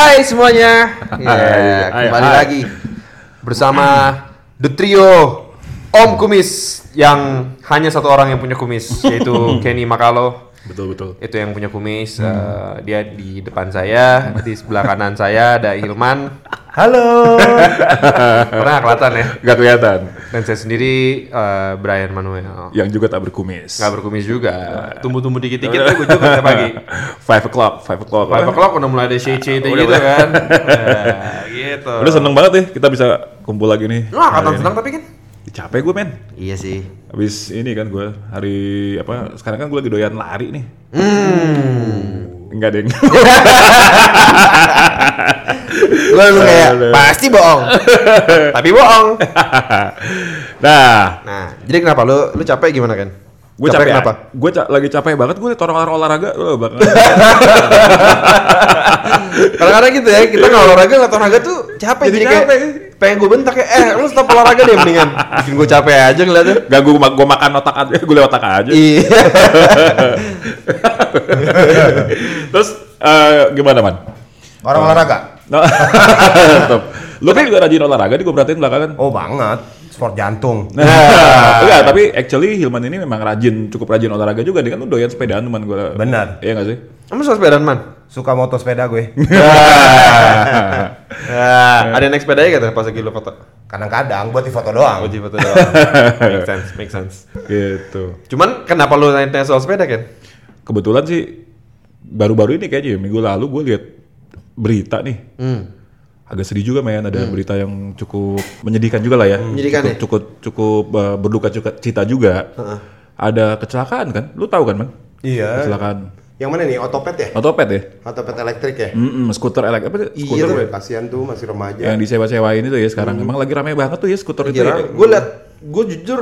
Hai semuanya. Ya, Hai, kembali hai. lagi bersama The Trio Om Kumis yang hanya satu orang yang punya kumis yaitu Kenny Makalo. Betul betul. Itu yang punya kumis. Eh, dia di depan saya, di sebelah kanan saya ada Hilman. Halo. Pernah kelihatan ya. Gak kelihatan. Dan saya sendiri eh, Brian Manuel. Yang juga tak berkumis. Nggak berkumis juga. Tumbuh-tumbuh dikit-dikit tuh gue juga tiap pagi. Five o'clock, five o'clock. Five o'clock udah mulai ada shade-shade Udah, gitu kan. Nah, gitu. Udah seneng banget ya kita bisa kumpul lagi nih. Wah, kata ini. senang tapi kan. Capek gue men. Iya sih. Habis ini kan gue hari apa? Sekarang kan gue lagi doyan lari nih. Hmm. Enggak deng. Gue lu kayak pasti bohong. Tapi bohong. nah, Nah, jadi kenapa lu lu capek gimana kan? Gue capek, kenapa? Gue lagi capek banget gue liat orang-orang olahraga. Lo bakal. Kadang-kadang gitu ya, kita nggak olahraga nggak olahraga tuh capek Jadi jadi, kayak capek. pengen gue bentak ya, eh lu stop olahraga deh mendingan. Bikin gue capek aja ngeliatnya. Gak gue gue makan otak aja, gue lewat otak aja. Iya. Terus eh, gimana man? Orang olahraga. No. Tetep. Lu kan juga rajin olahraga, nih gue perhatiin belakangan. Oh banget. Sport jantung. Nah, enggak, tapi actually Hilman ini memang rajin, cukup rajin olahraga juga. Dia kan lu doyan sepedaan teman gue. Benar. Iya gak sih? Kamu suka sepedaan man? Suka moto sepeda gue. Ya, ada yang naik sepeda aja kata pas lagi lu foto. Kadang-kadang buat di foto doang. Uji foto doang. make sense, make sense. gitu. Cuman kenapa lu nanya soal sepeda kan? Kebetulan sih baru-baru ini kayaknya ya, minggu lalu gue lihat berita nih. Hmm. Agak sedih juga men, ada berita yang cukup menyedihkan juga lah ya. Menyedihkan cukup, ya? cukup cukup uh, berduka cita juga. Ada kecelakaan kan? Lu tahu kan, Man? Iya. Kecelakaan. Yang mana nih? Otopet ya? Otopet ya? Otopet elektrik ya? Mm-mm, skuter elektrik apa tuh? Iya Skuter tuh. ya? Kasihan tuh masih remaja. yang disewa-sewain itu ya sekarang. Emang lagi rame banget tuh ya skuter itu ya. Gue liat, gue jujur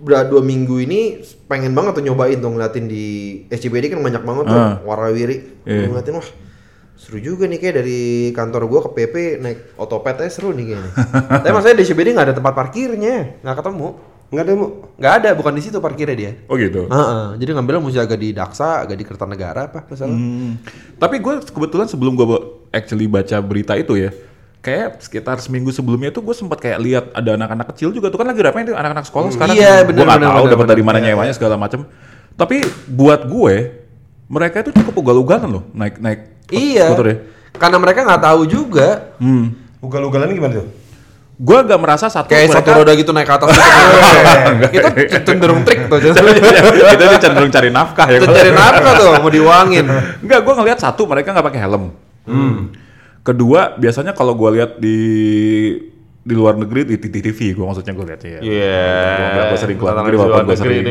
udah dua minggu ini pengen banget tuh nyobain tuh ngeliatin di SCBD kan banyak banget tuh Ah. warawiri. Iya. Gue ngeliatin wah seru juga nih kayak dari kantor gue ke PP naik otopet aja seru nih kayaknya. Tapi maksudnya di SCBD nggak ada tempat parkirnya, nggak ketemu. Enggak ada. Nggak ada, bukan di situ parkirnya dia. Oh gitu. Heeh, jadi ngambilnya mesti agak di Daksa, agak di Kertanegara apa misalnya. Hmm. Tapi gue kebetulan sebelum gue actually baca berita itu ya, kayak sekitar seminggu sebelumnya tuh gue sempat kayak lihat ada anak-anak kecil juga tuh kan lagi rame tuh anak-anak sekolah sekarang. Iya, Gue bener, nggak tahu dapat dari mana nyewanya segala macam. Tapi buat gue, mereka itu cukup ugal-ugalan loh naik naik Iya. ya. Karena mereka nggak tahu juga. Hmm. Ugal-ugalan gimana tuh? Gue gak merasa satu Kayak mereka satu roda gitu naik ke atas. gitu. itu cenderung trik tuh. itu dia cenderung cari nafkah ya. Itu cari nafkah tuh, mau diuangin. Enggak, gue ngeliat satu mereka nggak pakai helm. Kedua, biasanya kalau gue lihat di di luar negeri di TV, gue maksudnya gue lihatnya ya. Iya. Gue sering keluar negeri walaupun gue sering.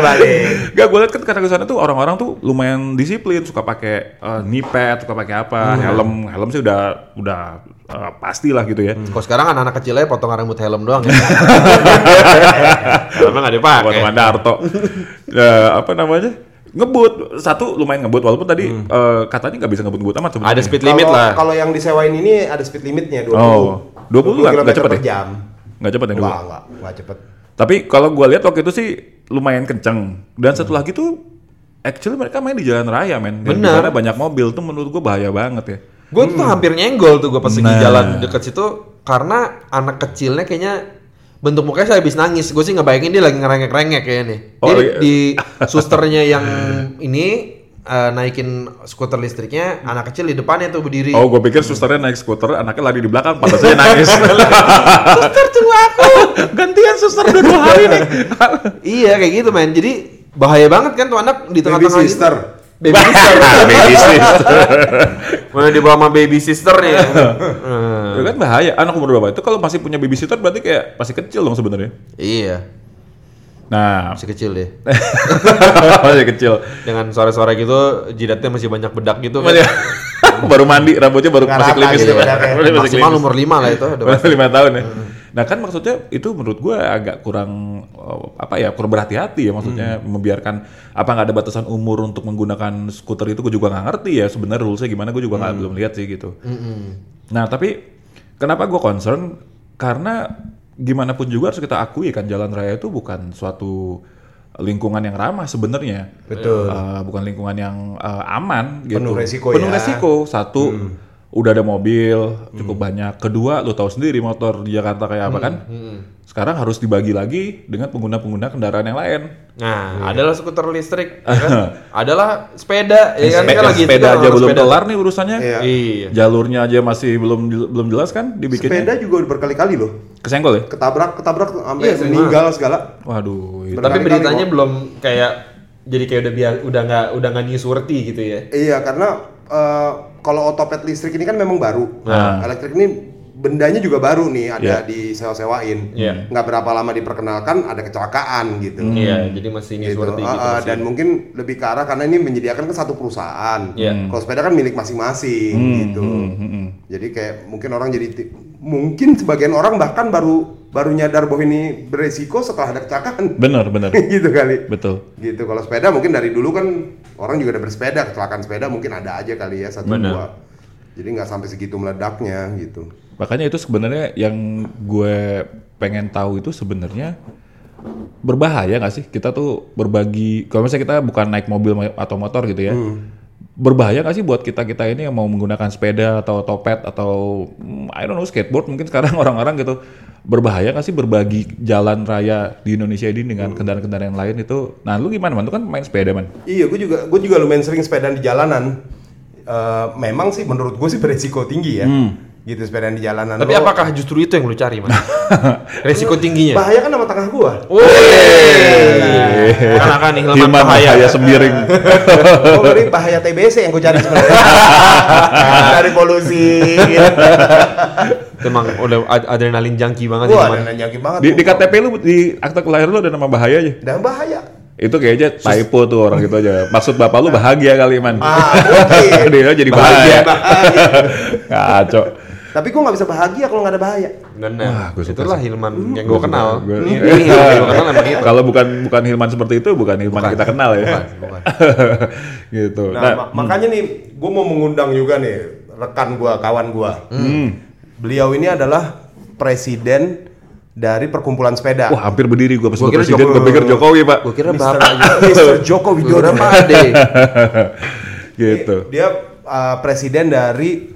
balik. Gak, gue lihat kan karena ke sana tuh orang-orang tuh lumayan disiplin, suka pakai knee pad, suka pakai apa, helm, helm sih udah udah eh, pastilah gitu ya. Kalau sekarang anak-anak kecilnya potongan rambut helm doang ya. Helmnya nggak dipakai. Buat teman Darto. Ya, apa namanya? Ngebut satu lumayan ngebut walaupun tadi eh, katanya nggak bisa ngebut-ngebut amat sebenarnya. Ada speed limit Kalau- lah. Kalau yang disewain ini ada speed limitnya 20. Oh, 20 nggak- nggak cepet ya? jam. Nggak cepet ya dulu. Enggak, enggak, enggak cepet. Tapi kalau gue lihat waktu itu sih lumayan kenceng. Dan satu lagi tuh actually mereka main di jalan raya men. Dan di Benar. sana banyak mobil tuh menurut gue bahaya banget ya. Gue tuh hampir nyenggol tuh gue pas Nah. jalan deket situ karena anak kecilnya kayaknya bentuk mukanya saya habis nangis. Gue sih ngebayangin dia lagi ngerengek-rengek kayaknya nih. Oh, Jadi iya. di susternya yang ini eh, naikin skuter listriknya, anak kecil di depannya tuh berdiri. Oh, gue pikir susternya naik skuter, anaknya lari di belakang, pantas aja nangis. Suster tunggu aku. Gantian suster udah dua hari nih. iya kayak gitu men. Jadi bahaya banget kan tuh anak di tengah-tengah gitu. Sister. Baby sister. Baby sister. Mana dibawa sama baby sister nih. Hmm. Ya kan bahaya. Anak umur berapa? Itu kalau masih punya babysitter berarti kayak masih kecil dong sebenarnya. Iya, Nah, masih kecil deh. masih kecil. Dengan sore-sore gitu jidatnya masih banyak bedak gitu kan. Baru mandi, rambutnya baru Nggak masih klimis gitu. Masih Maksimal umur 5 lah itu. udah Baru pasti. lima tahun ya. Nah kan maksudnya itu menurut gue agak kurang oh, apa ya kurang berhati-hati ya maksudnya membiarkan apa nggak ada batasan umur untuk menggunakan skuter itu gue juga nggak ngerti ya sebenarnya rulesnya gimana gue juga nggak belum lihat sih gitu. Nah tapi kenapa gue concern karena gimana pun juga harus kita akui kan jalan raya itu bukan suatu lingkungan yang ramah sebenarnya. Betul. Eh, bukan lingkungan yang eh, aman gitu. Penuh resiko Penuh ya. Hmm. resiko. Satu udah ada mobil cukup banyak. Kedua lu tahu sendiri motor di Jakarta kayak apa kan. Hmm. Sekarang harus dibagi lagi dengan pengguna-pengguna kendaraan yang lain. Nah, adalah skuter listrik, ya kan? adalah sepeda, ya kan? Sepeda, Kan lagi sepeda aja belum sepeda. kelar nih urusannya. Iya. Iya. Jalurnya aja masih belum belum jelas kan dibikinnya. Sepeda juga berkali-kali loh. Kesenggol ya? Ketabrak, ketabrak sampai Iya, meninggal segala. Waduh, itu. Tapi beritanya kok. belum kayak jadi kayak udah biar udah nggak udah nggak newsworthy gitu ya. Iya, karena eh, kalau otopet listrik ini kan memang baru. Nah. Elektrik ini bendanya juga baru nih, ada Iya. disewa-sewain. Iya. Nggak berapa lama diperkenalkan ada kecelakaan gitu. Iya, jadi masih Gitu. newsworthy Ah, gitu. masih. dan mungkin lebih ke arah karena ini menyediakan kan satu perusahaan. Iya. Kalau sepeda kan milik masing-masing gitu. hmm, hmm. Jadi kayak mungkin orang jadi mungkin sebagian orang bahkan baru baru nyadar bahwa ini beresiko setelah ada kecelakaan. Bener, bener. gitu kali. Betul. Gitu. Kalau sepeda mungkin dari dulu kan orang juga udah bersepeda, kecelakaan sepeda mungkin ada aja kali ya satu Benar. dua. Jadi nggak sampai segitu meledaknya gitu. Makanya itu sebenarnya yang gue pengen tahu itu sebenarnya berbahaya nggak sih kita tuh berbagi kalau misalnya kita bukan naik mobil atau motor gitu ya berbahaya nggak sih buat kita kita ini yang mau menggunakan sepeda atau topet atau hmm, I don't know skateboard mungkin sekarang orang-orang gitu. Berbahaya nggak sih berbagi jalan raya di Indonesia ini dengan kendaraan-kendaraan lain itu? Nah lu gimana man? Lu kan main sepeda man. Iya, gue juga gue juga lumayan sering sepeda di jalanan. Eh, memang sih menurut gue sih beresiko tinggi ya. Gitu sepeda di jalanan. Tapi Lo- apakah justru itu yang lu cari, Mas? Resiko tingginya. bahaya kan sama tengah gua? Woi. Karena kan hilman Hilman bahaya. bahaya sembiring oh, berarti bahaya TBC yang gue cari sebenarnya. Dari polusi. Gitu. Itu emang udah ad- adrenalin junkie banget sih, Wah, dan nanyaki banget. di, di KTP lu di akta kelahiran lu ada nama bahaya aja Dan bahaya. Itu kayaknya typo tuh orang gitu aja. Maksud bapak lu bahagia kali man. Ah, mungkin. Dia jadi bahagia. Bahaya. Kacau. Tapi gue nggak bisa bahagia kalau nggak ada bahaya. Benar. Wah, gua suka Itulah sih. Hilman yang gue kenal. Gua- Ini Hilman yang gue kenal emang itu. Kalau bukan bukan Hilman seperti itu, bukan Hilman yang kita kenal ya. Bukan, bukan. gitu. Nah, Nah, ma- makanya nih, gue mau mengundang juga nih rekan gua, kawan gua. Beliau ini adalah presiden dari perkumpulan sepeda. wah hampir berdiri gua pas Gua presiden, gua pikir Jokowi, Pak. Gue kira Mister- bapak aja. Mister Joko Widodo. Pak Ade. gitu. Dia uh, presiden dari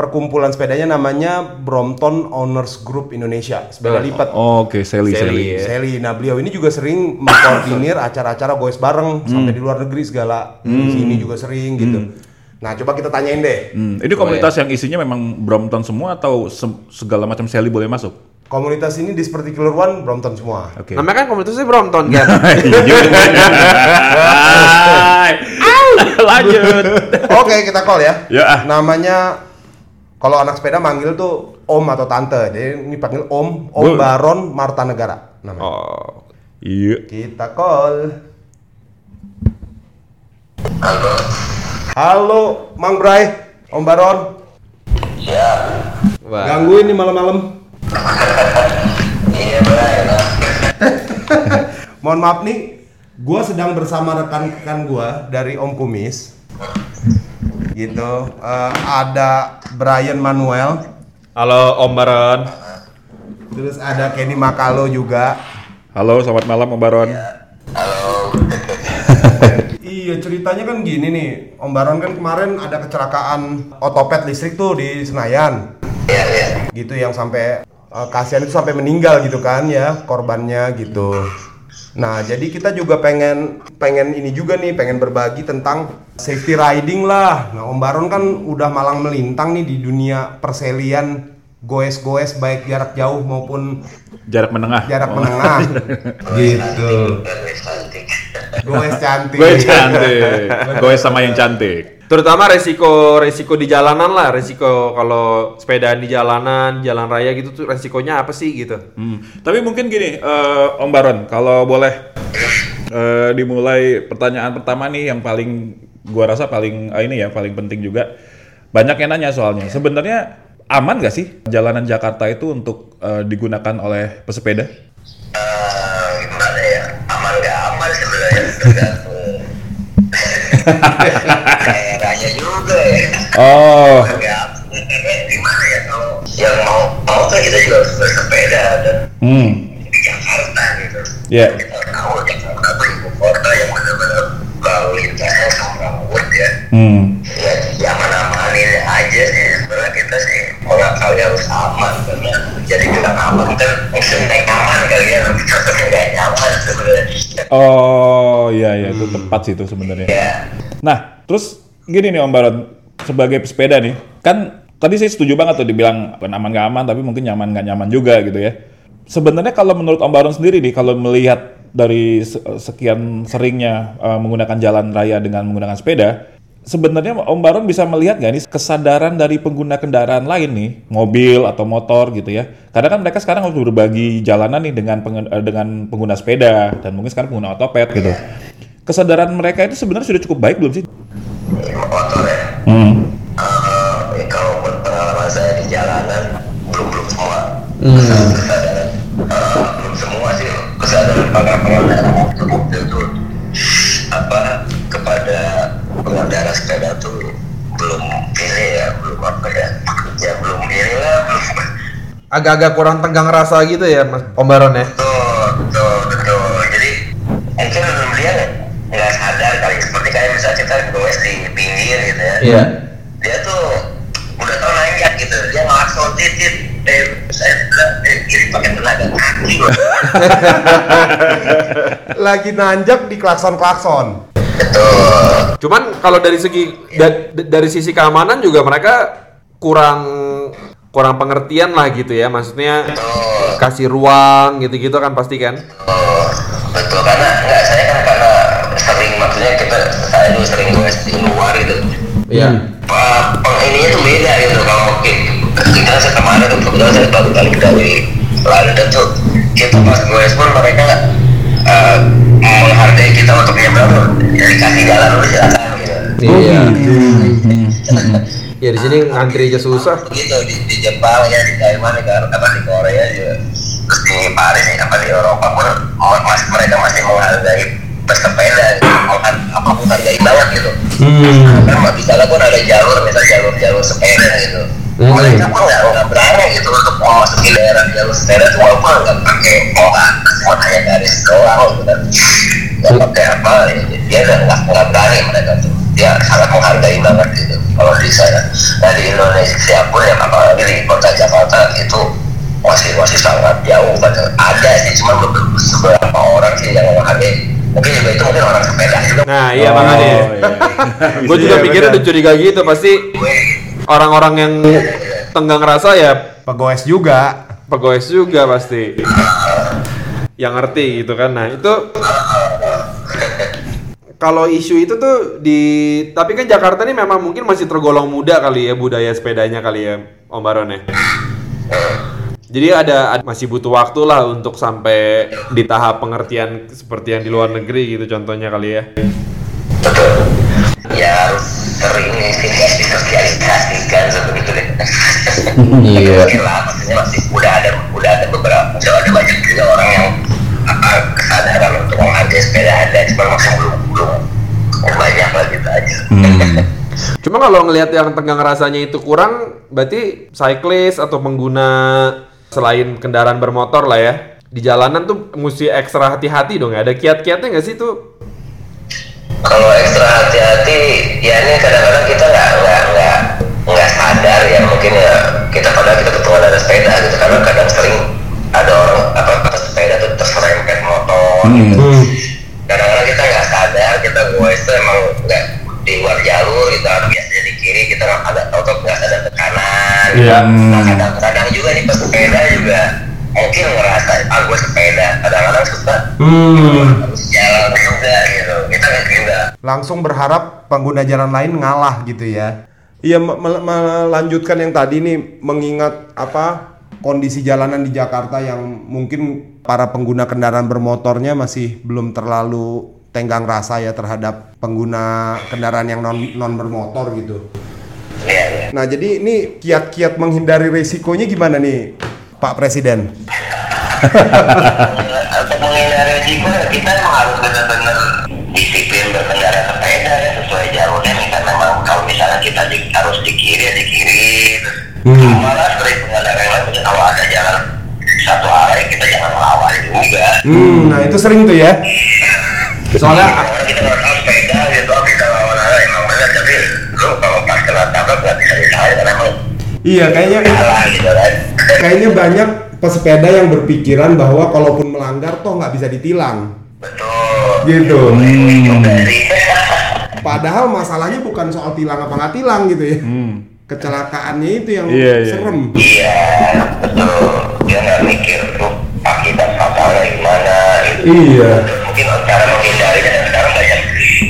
perkumpulan sepedanya namanya Brompton Owners Group Indonesia. Sepeda Oh. lipat. Oke, Sally, Sally, Sally. ya. Sally. Nah beliau ini juga sering mengkoordinir acara-acara goes bareng sampai di luar negeri segala. Di sini juga sering gitu. Nah coba kita tanyain deh. Hmm, ini komunitas yang isinya memang Brompton semua atau se- segala macam Sally boleh masuk? Komunitas ini di seperti Killer One Brompton semua. Oke. Namanya kan komunitasnya Brompton kan. Hai. Lanjut. Oke kita call ya. Ya. Namanya kalau anak sepeda manggil tuh Om atau Tante. Jadi ini panggil Om, Om Gua- Baron Marta Negara. Namanya. Oh. Iya. Kita call. Halo. Halo, Mang Bray, Om Baron. Wah. Gangguin nih malam-malam. Mohon maaf nih, gua sedang bersama rekan-rekan gua dari Om Kumis. Gitu. Eh, ada Brian Manuel, Halo Om Baron. terus ada Kenny Makalo juga. Halo, selamat malam Om Baron. Iya ceritanya kan gini nih, Om Baron kan kemarin ada kecelakaan otopet listrik tuh di Senayan. Gitu yang sampai eh, kasihan itu sampai meninggal gitu kan ya korbannya gitu. Nah jadi kita juga pengen pengen ini juga nih pengen berbagi tentang safety riding lah. Nah Om Baron kan udah malang melintang nih di dunia perselian goes-goes baik jarak jauh maupun Jarak menengah. jarak Oh. menengah. gitu. Goes cantik. Gue cantik. Gue sama yang cantik. Terutama resiko resiko di jalanan lah, resiko kalau sepedaan di jalanan, jalan raya gitu tuh resikonya apa sih gitu? Hmm. Tapi mungkin gini, eh, Om Baron, kalau boleh eh, dimulai pertanyaan pertama nih yang paling gua rasa paling eh, ini ya paling penting juga. Banyak yang nanya soalnya. Sebenarnya aman gak sih jalanan Jakarta itu untuk eh, digunakan oleh pesepeda? Eh, gimana ya aman nggak aman sebenarnya Kayaknya juga ya. Oh. Ya, gimana ya kalau yang mau mau kan kita juga harus bersepeda dan hmm. di Jakarta gitu. Yeah. kita tahu Jakarta tuh ibu kota yang benar-benar lalu lintasnya rambut ya. Hmm. ya zaman amanin aja sih. Sebenarnya kita sih orang kalian harus aman karena jadi kita aman kan. maksudnya Oh iya iya itu tepat sih itu sebenarnya. ya Nah, terus gini nih Om Baron, sebagai pesepeda nih, kan tadi saya setuju banget tuh dibilang aman gak aman, tapi mungkin nyaman gak nyaman juga gitu ya. Sebenarnya kalau menurut Om Baron sendiri nih, kalau melihat dari se- sekian seringnya uh, menggunakan jalan raya dengan menggunakan sepeda, sebenarnya Om Baron bisa melihat nggak nih kesadaran dari pengguna kendaraan lain nih, mobil atau motor gitu ya. Karena kan mereka sekarang harus berbagi jalanan nih dengan pengen- eh, dengan pengguna sepeda dan mungkin sekarang pengguna otopet gitu. Kesadaran mereka itu sebenarnya sudah cukup baik belum sih? motor ya Hmm. Eh, kalau pengalaman saya di jalanan belum belum semua Hmm. kesadaran eh, belum semua sih kesadaran para pengendara motor tuh apa kepada pengendara sepeda tuh belum ini ya belum apa ya ya belum ini lah belum Agak-agak kurang tegang rasa gitu ya Mas Om Baron ya. betul betul betul jadi mungkin dia nggak sadar kali seperti kayak misalnya kita goes di pinggir gitu ya Iya. dia tuh udah tau nanjak gitu dia ngelakson titit eh saya bilang eh kiri pakai tenaga kaki loh Lagi nanjak di klakson-klakson. betul Cuman kalau dari segi da- da- dari sisi keamanan juga mereka kurang kurang pengertian lah gitu ya. Maksudnya betul kasih ruang gitu-gitu kan pasti kan. Oh, betul karena enggak saya kan karena sering maksudnya kita saya dulu sering goes di luar gitu Iya. Pak, peng ininya tuh beda gitu kalau mungkin kita saya kemarin tuh kebetulan saya baru balik dari London tuh kita pas goes pun mereka eh, menghargai kita untuk nyebrang ya dikasih jalan dulu silakan gitu. Iya. Ya di sini ngantri aja susah. begitu di, di Jepang ya di Taiwan di, apa di Korea juga. Terus di Paris ya apa di Eropa pun ma- mas, mereka masih menghargai gitu. Apa menghargai banget gitu. Karena di sana pun ada jalur misal jalur jalur sepeda gitu Hmm. mereka pun nggak nggak berani gitu untuk memasuki daerah jalur sepeda tuh walaupun nggak pakai atas cuma hanya garis doang gitu kan nggak pakai apa ya. dia nggak nggak nggak berani mereka tuh dia sangat menghargai banget gitu kalau di sana nah di Indonesia pun yang apalagi di kota Jakarta itu masih masih sangat jauh banget ada sih cuma beberapa orang sih yang menghargai mungkin juga itu mungkin orang sepeda juga Nah, iya Oh, makanya. iya. Gue juga Iya, pikirnya benar. udah curiga gitu pasti orang-orang yang tenggang rasa ya Pegoes juga. pegawai juga pasti. Yang ngerti gitu kan. Nah, itu kalau isu itu tuh di tapi kan Jakarta ini memang mungkin masih tergolong muda kali ya budaya sepedanya kali ya Om Baron ya. Jadi ada, ada- masih butuh waktu lah untuk sampai di tahap pengertian seperti yang di luar negeri gitu contohnya kali ya. betul ya harus sering sih disosialisasikan seperti itu deh Iya. Oke lah maksudnya masih udah ada udah ada beberapa udah ada banyak juga orang yang apa kesadaran untuk menghargai sepeda ada cuma masih belum belum banyak lah gitu aja Cuma kalau ngelihat yang tenggang rasanya itu kurang, berarti cyclist atau pengguna selain kendaraan bermotor lah ya, di jalanan tuh mesti ekstra hati-hati dong ya. Ada kiat-kiatnya nggak sih tuh? Kalau ekstra hati-hati ya ini kadang-kadang kita nggak nggak nggak nggak sadar ya mungkin ya kita padahal kita kebetulan ada sepeda gitu karena kadang sering ada orang apa apa sepeda tuh terserempet motor. Gitu. kadang-kadang kita nggak sadar kita gue itu emang nggak di luar jalur gitu biasanya di kiri kita nggak ada tahu nggak sadar ke kanan Iya. nah kadang-kadang juga nih pesepeda juga mungkin ngerasa ah gue sepeda kadang-kadang suka Hmm. harus jalan juga gitu kita nggak juga Langsung berharap pengguna jalan lain ngalah gitu ya. Iya me- me- melanjutkan yang tadi nih mengingat apa kondisi jalanan di Jakarta yang mungkin para pengguna kendaraan bermotornya masih belum terlalu tenggang rasa ya terhadap pengguna kendaraan yang non non bermotor gitu. Iya, iya. Nah, jadi ini kiat-kiat menghindari resikonya gimana nih, Pak Presiden? Untuk menghindari risiko kita emang harus benar-benar disiplin berkendara sepeda ya sesuai jalurnya. Misal memang kalau misalnya kita di, harus di kiri ya di kiri. Terus malah sering pengendara yang lain kalau ada jalan satu arah kita jangan melawan juga. Hmm, nah itu sering tuh ya. Soalnya kita nggak sepeda gitu kita lawan arah emang benar tapi bisa disalahin karena emang Iya, kayaknya salah gitu kan kayaknya banyak pesepeda yang berpikiran bahwa kalaupun melanggar toh nggak bisa ditilang. betul Gitu. sih Padahal masalahnya bukan soal tilang apa nggak tilang gitu ya. Kecelakaannya itu yang Iya, iya. serem. iya betul dia nggak mikir tuh akibat fatalnya gimana gitu Iya. mungkin cara menghindarinya dan sekarang banyak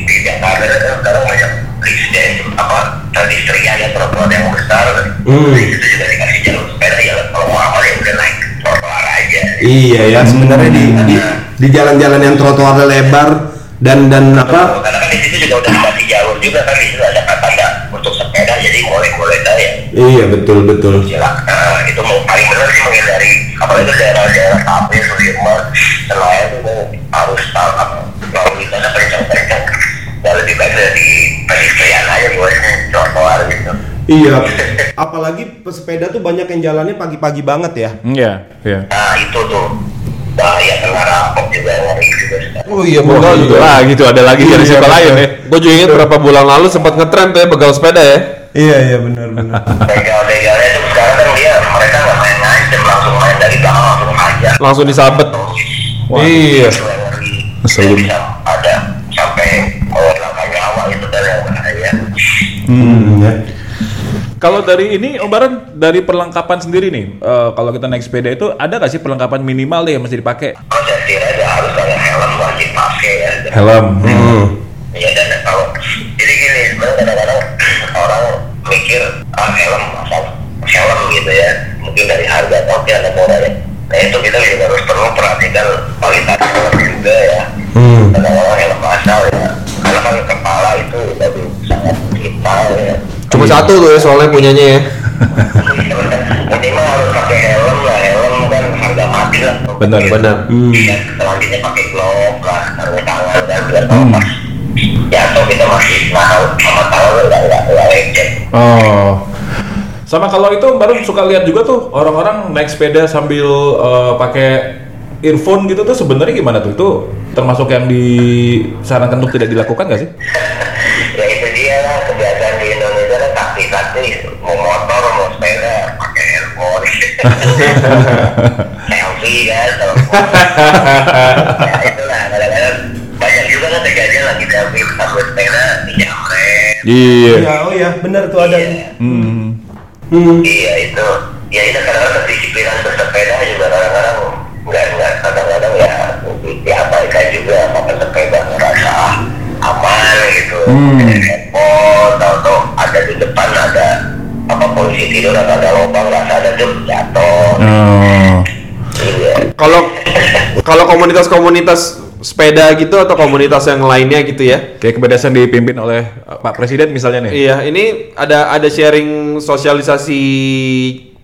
di Jakarta sekarang banyak presiden apa pedestrian yang trotoar yang besar Hmm. itu juga dikasih jalur sepeda ya kalau mau apa ya udah naik trotoar aja Iya ya, sebenarnya di di, di jalan-jalan yang trotoarnya lebar dan dan apa? karena kan di situ juga udah dikasih jalur juga kan. Di situ ada tanda untuk sepeda jadi boleh boleh aja Iya betul betul. silakan. Nah, itu mau paling benar sih menghindari. Apalagi itu daerah-daerah kafe Sudirman Senayan itu mau harus tahu apa. Lalu lintasnya kencang-kencang ya lebih baik dari pedestrian aja buat trotoar gitu Iya. Apalagi pesepeda tuh banyak yang jalannya pagi-pagi banget ya. Iya, iya. nah itu tuh bahaya kena rampok juga ngeri juga sekarang Oh iya, Wah, begal juga. Lah gitu ada lagi dari Iya, siapa betul. lain ya. Gue juga ingat berapa bulan lalu sempat ngetren tuh ya begal sepeda ya. Iya iya benar benar. begal-begalnya tuh sekarang kan dia mereka nggak main ngancem langsung main dari belakang langsung aja Langsung disabet. Iya. Itu yang ngeri. Ngeselin. Ada sampai menghilangkan nyawa itu dan yang bahaya Hmm, ya. Kalau dari ini Om Baran dari perlengkapan sendiri nih, eh, kalau kita naik sepeda itu ada nggak sih perlengkapan minimal deh yang mesti dipakai? saya kira ya harus ada helm wajib pakai ya Helm. Hmm. ya dan kalau jadi gini sebenarnya kadang-kadang orang mikir ah helm asal helm gitu ya mungkin dari harga oke ada murah ya nah itu kita juga harus perlu perhatikan kualitas helm juga ya Hmm. kadang-kadang ya Cuma satu tuh ya soalnya punyanya ya. minimal harus pakai helm lah helm kan harga mati lah Benar, benar. dan selanjutnya pakai glove lah sarung tangan dan biar kalau pas jatuh kita masih nahan sama tangan nggak nggak nggak lecet Oh. Sama kalau itu baru suka lihat juga tuh orang-orang naik sepeda sambil eh, pakai earphone gitu tuh sebenarnya gimana tuh? Itu termasuk yang disarankan untuk tidak dilakukan nggak sih? ya itu dia lah kebiasaan di Indonesia kan taksi-taksi mau motor mau sepeda pakai earphone selfie kan telepon ya itulah kadang-kadang banyak juga kan kejadian lagi selfie sambil sepeda dijamret Iya. Iya oh ya benar tuh ada. Hmm. Hmm. Iya itu, ya itu kadang-kadang kedisiplinan bersepeda juga kadang-kadang nggak nggak kadang-kadang ya di- diabaikan juga pakai sepeda ngerasa aman gitu. Hmm. Handphone, tahu-tahu ada di depan ada apa polisi tidur atau ada lubang nggak sadar dia jatuh. Oh. Iya. Kalau kalau komunitas-komunitas sepeda gitu atau komunitas yang lainnya gitu ya. Kayak kebedasan dipimpin oleh eh, Pak Presiden misalnya nih. Iya, ini ada ada sharing sosialisasi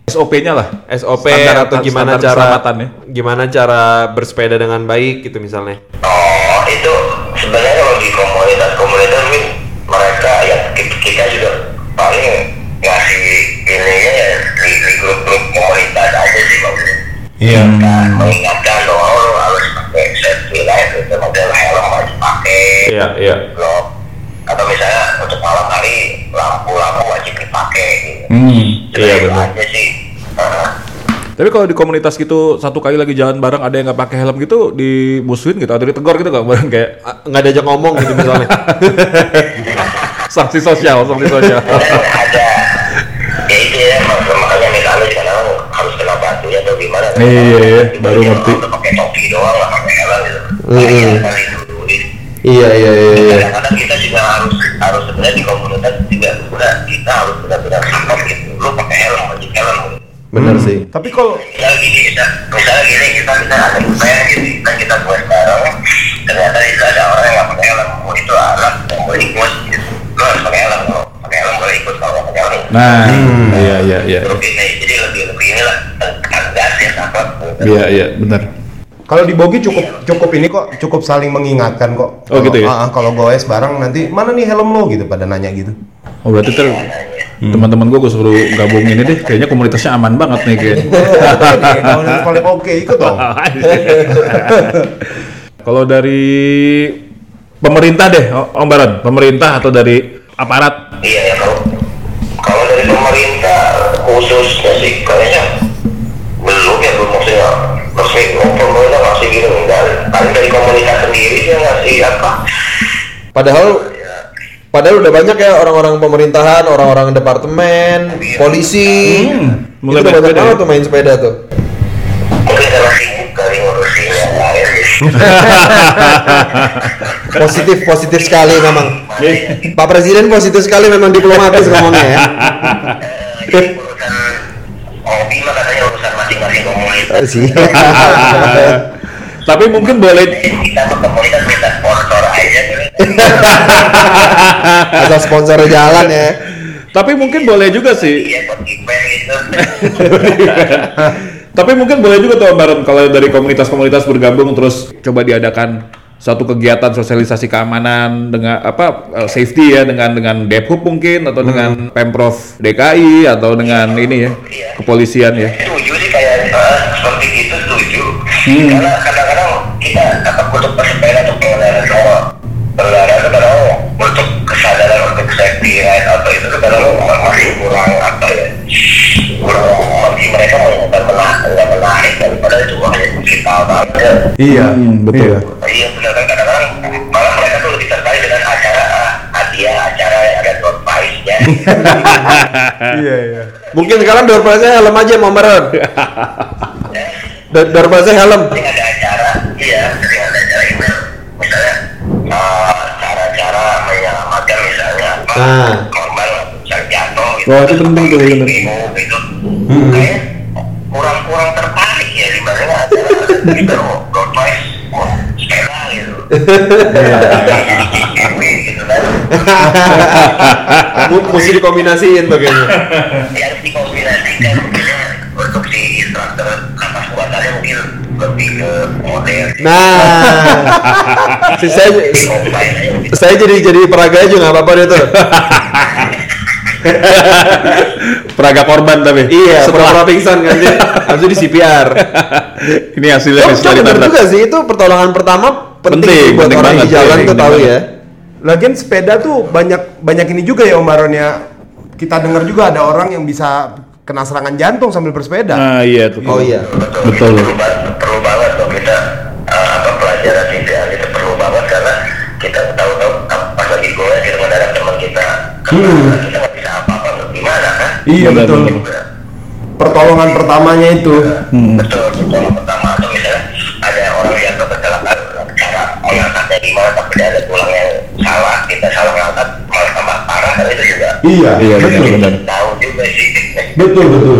SOP-nya lah. SOP Standar- atau gimana standar cara keselamatan ya. gimana cara bersepeda dengan baik gitu misalnya. Oh itu sebenarnya kalau di komunitas-komunitas ini mereka ya kita, kita juga paling ngasih ininya ya di, di grup-grup komunitas aja sih maksudnya. Iya. Kan mengingatkan bahwa oh, lo harus pakai safety light itu model helm harus pakai Iya, iya. lo atau misalnya untuk malam hari lampu-lampu wajib dipakai gitu. Hmm. Iya, benar. aja sih. Uh, Tapi kalau di komunitas gitu satu kali lagi jalan bareng ada yang nggak pakai helm gitu dimusuhin gitu atau ditegur gitu nggak bareng kayak Ah, Nggak diajak ngomong gitu misalnya. sanksi sosial, sanksi sosial. ada ya itu ya mak- makanya misalnya sekarang harus kena batu ya atau gimana kan? Iya, iya, baru Dia ngerti. pakai topi doang nggak pakai helm gitu dulu. iya, iya, iya, iya. kadang-kadang kita juga harus harus sebenarnya di komunitas juga udah kita harus benar-benar support gitu lu pakai helm wajib helm gitu. Benar sih. Tapi kalau misalnya gini kita misalnya gini kita kita ada event gitu kan kita buat bareng ternyata itu ada orang yang nggak pakai helm oh itu anak yang boleh lu harus pakai helm kalau pakai helm boleh ikut kalau pakai helm Nah, iya iya iya. lebih jadi lebih lebih inilah tegas ya apa Iya iya benar. kalau di bogi cukup cukup ini kok cukup saling mengingatkan kok. Oh, gitu ya? Ah, kalau goes bareng nanti mana nih helm lo gitu pada nanya gitu. Oh berarti ter teman-teman gue gue suruh gabung ini deh. Kayaknya komunitasnya aman banget nih kayaknya. Kalau nanti paling oke ikut dong. Kalau dari pemerintah deh, Om Baron, pemerintah atau dari aparat? iya ya kalau kalau dari pemerintah khususnya sih kayaknya belum ya belum maksudnya resmi pemerintah ngasih gitu enggak paling dari komunitas sendiri dia ngasih apa Padahal ya padahal udah banyak ya orang-orang pemerintahan, orang-orang departemen, polisi. Hmm, Itu mulai udah main banyak banget ya? tuh main sepeda tuh. Positif positif sekali memang. Pak Presiden positif sekali memang diplomatis ngomongnya ya. ini urusan hobi mah katanya urusan masing-masing komunitas Sih. Tapi mungkin boleh kita ke komunitas minta sponsor aja Asal sponsornya jalan ya. tapi mungkin boleh juga sih. iya buat event gitu Tapi mungkin boleh juga tuh Baron kalau dari komunitas-komunitas bergabung terus coba diadakan satu kegiatan sosialisasi keamanan dengan apa eh, safety ya dengan dengan Dephub mungkin atau dengan Pemprov DKI atau dengan ini ya kepolisian ya. setuju sih kayak eh, seperti itu setuju. Karena kadang-kadang kita apa untuk bersepeda untuk pengendara sama pengendara itu kadang untuk kesadaran untuk safety right? Atau itu kadang masih kurang apa ya? Kurang bagi mereka nggak menarik nggak menarik daripada itu hanya kita aja Iya, Hmm, betul. iya. iya benar kan kadang-kadang malah mereka tuh lebih tertarik dengan acara ah, hadiah acara yang ada door prize-nya Iya, iya. Mungkin sekarang door prize helm aja mau. Do- Door prize helm. sering ada acara iya ada acara itu misalnya eh, cara-cara menyelamatkan misalnya apa Nah. korban misalnya jatuh gitu Wah, itu penting tuh, bener. Gitu kayak kurang-kurang tertarik ya dibanding acara gitu road oh, sepeda gitu Mesti dikombinasiin tuh kayaknya. ya harus dikombinasikan untuk si instruktur kapas buatannya mungkin lebih ke model Nah, saya saya jadi jadi peraga aja nggak apa-apa deh tuh. Peraga korban tapi. Iya, setelah pingsan kan dia. Habis itu di CPR. ini hasilnya Oh, setelah ditabrak. juga sih itu pertolongan pertama penting, Penting, buat penting orang banget, di jalan iya, tuh tahu banget. ya. Lagian sepeda tuh banyak banyak ini juga ya Om Baron ya. Kita dengar juga ada orang yang bisa kena serangan jantung sambil bersepeda. Nah, iya tuh. Oh iya. Betul. Perlu, banget- perlu banget loh kita uh, apa pelajaran CPR itu perlu banget karena kita tahu-tahu pas lagi goyang kita mendadak teman kita kena kita Iya Benar, betul. Pertolongan pertamanya itu. Betul, betul. Pertama atau misalnya ada orang yang kecelakaan cara mengangkatnya gimana tapi ada tulang yang salah kita salah ngangkat malah tambah parah kan itu juga Iya, Iya, betul. benar, benar. tahu juga sih. Betul betul.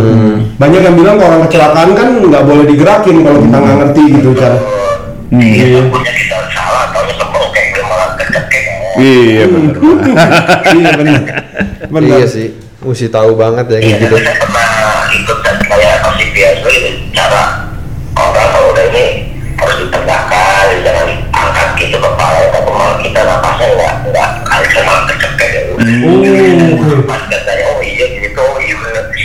Banyak yang bilang kalau orang kecelakaan kan nggak boleh digerakin kalau kita nggak ngerti gitu cara. Iya, takutnya kita salah atau nyesel kayak malah kecekek. Iya benar. iya benar. Benar. Iya sih. Mesti tahu banget ya kayak gitu. saya pernah ikut dan kayak kasih biasa itu cara orang kalau udah ini harus ditegakkan, jangan diangkat gitu kepala tapi malah kita napasnya nggak nggak kali malah kecekek ya. Oh. Pas katanya oh iya gitu, oh iya.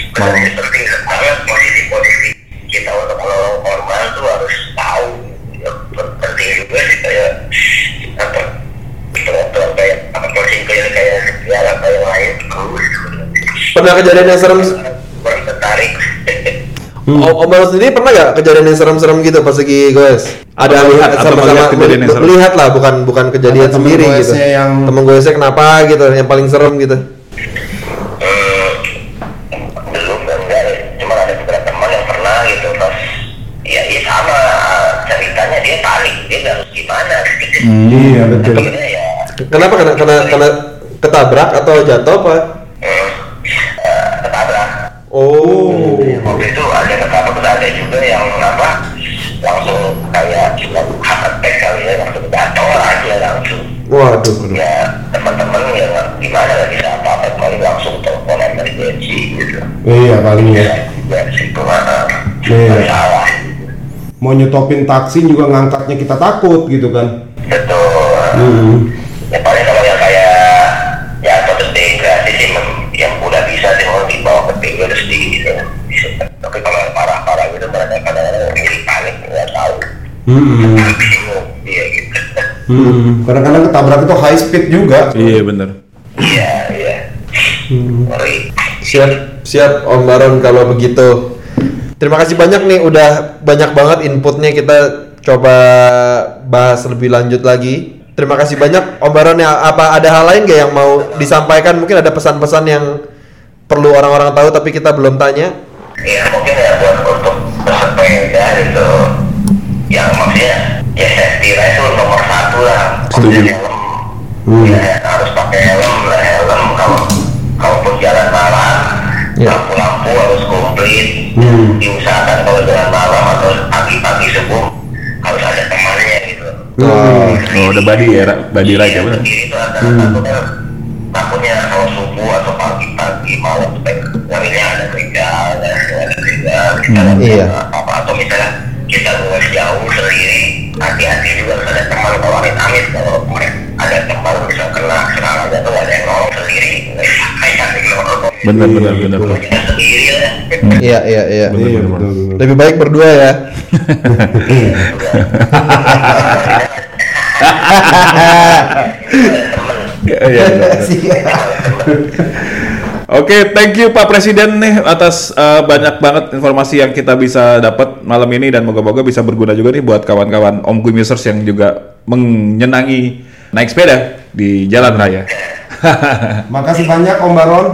Benar ini penting banget posisi-posisi kita untuk menolong korban tuh harus tahu. Ya, penting juga sih kayak apa aturan kayak apa closing kayak kayak segala apa yang lain terus. Pernah kejadian yang serem? Kurang tertarik. Om Om Baron sendiri pernah gak kejadian yang serem-serem gitu pas lagi goes? Ada Atau lihat atau sama-sama melihat kejadian yang serem? melihat lah bukan bukan kejadian temen sendiri gitu. yang- Temen goesnya kenapa gitu yang paling serem gitu. Hmm, belum dan enggak cuma ada beberapa teman yang pernah gitu pas ya iya sama ceritanya dia panik dia nggak harus gimana Iya betul. Ya Kenapa kena kena kena ketabrak atau jatuh apa? Paling ya. ya dari situ mana Iya. salah Mau nyetopin taksi juga ngangkatnya kita takut gitu kan. betul Hmm. ya paling kalau yang kayak ya atau terus dehidrasi sih yang udah bisa sih mau dibawa ke pinggir terus di gitu tapi kalau yang parah-parah gitu mereka kadang-kadang diri panik nggak tahu Hmm. iya gitu Hmm. Kadang-kadang ketabrak itu high speed juga. Iya benar. iya iya ngeri Siap Siap Om Baron kalau begitu. Terima kasih banyak nih udah banyak banget inputnya kita coba bahas lebih lanjut lagi. Terima kasih banyak Om Baron ya. Apa ada hal lain gak yang mau disampaikan? Mungkin ada pesan-pesan yang perlu orang-orang tahu tapi kita belum tanya. ya mungkin ya buat untuk bersepeda itu yang maksudnya ya safety lah itu nomor satu lah Setuju. helm ya harus pakai helm lah helm kalau kalaupun jalan. Lampu-lampu harus komplit diusahakan kalau jalan malam atau pagi-pagi subuh harus ada temannya gitu. Oh, udah ya, Ra- body ride ya benar. sendiri itu ada takutnya takutnya kalau subuh atau pagi-pagi malam ngerinya ada begal ada ada begal kita Hmm, iya. apa atau misalnya kita luas jauh sendiri hati-hati juga ada teman kalau amit-amit kalau ada teman bisa kena serangan atau ada yang nolong sendiri kayak gitu Benar benar benar. Iya iya iya. Bener, Iya, bener, betul, betul. Lebih baik berdua ya. Iya, iya, benar. Oke, thank you Pak Presiden nih atas eh, banyak banget informasi yang kita bisa dapat malam ini dan moga-moga bisa berguna juga nih buat kawan-kawan Om Users yang juga menyenangi naik sepeda di jalan raya. Makasih banyak Om Baron.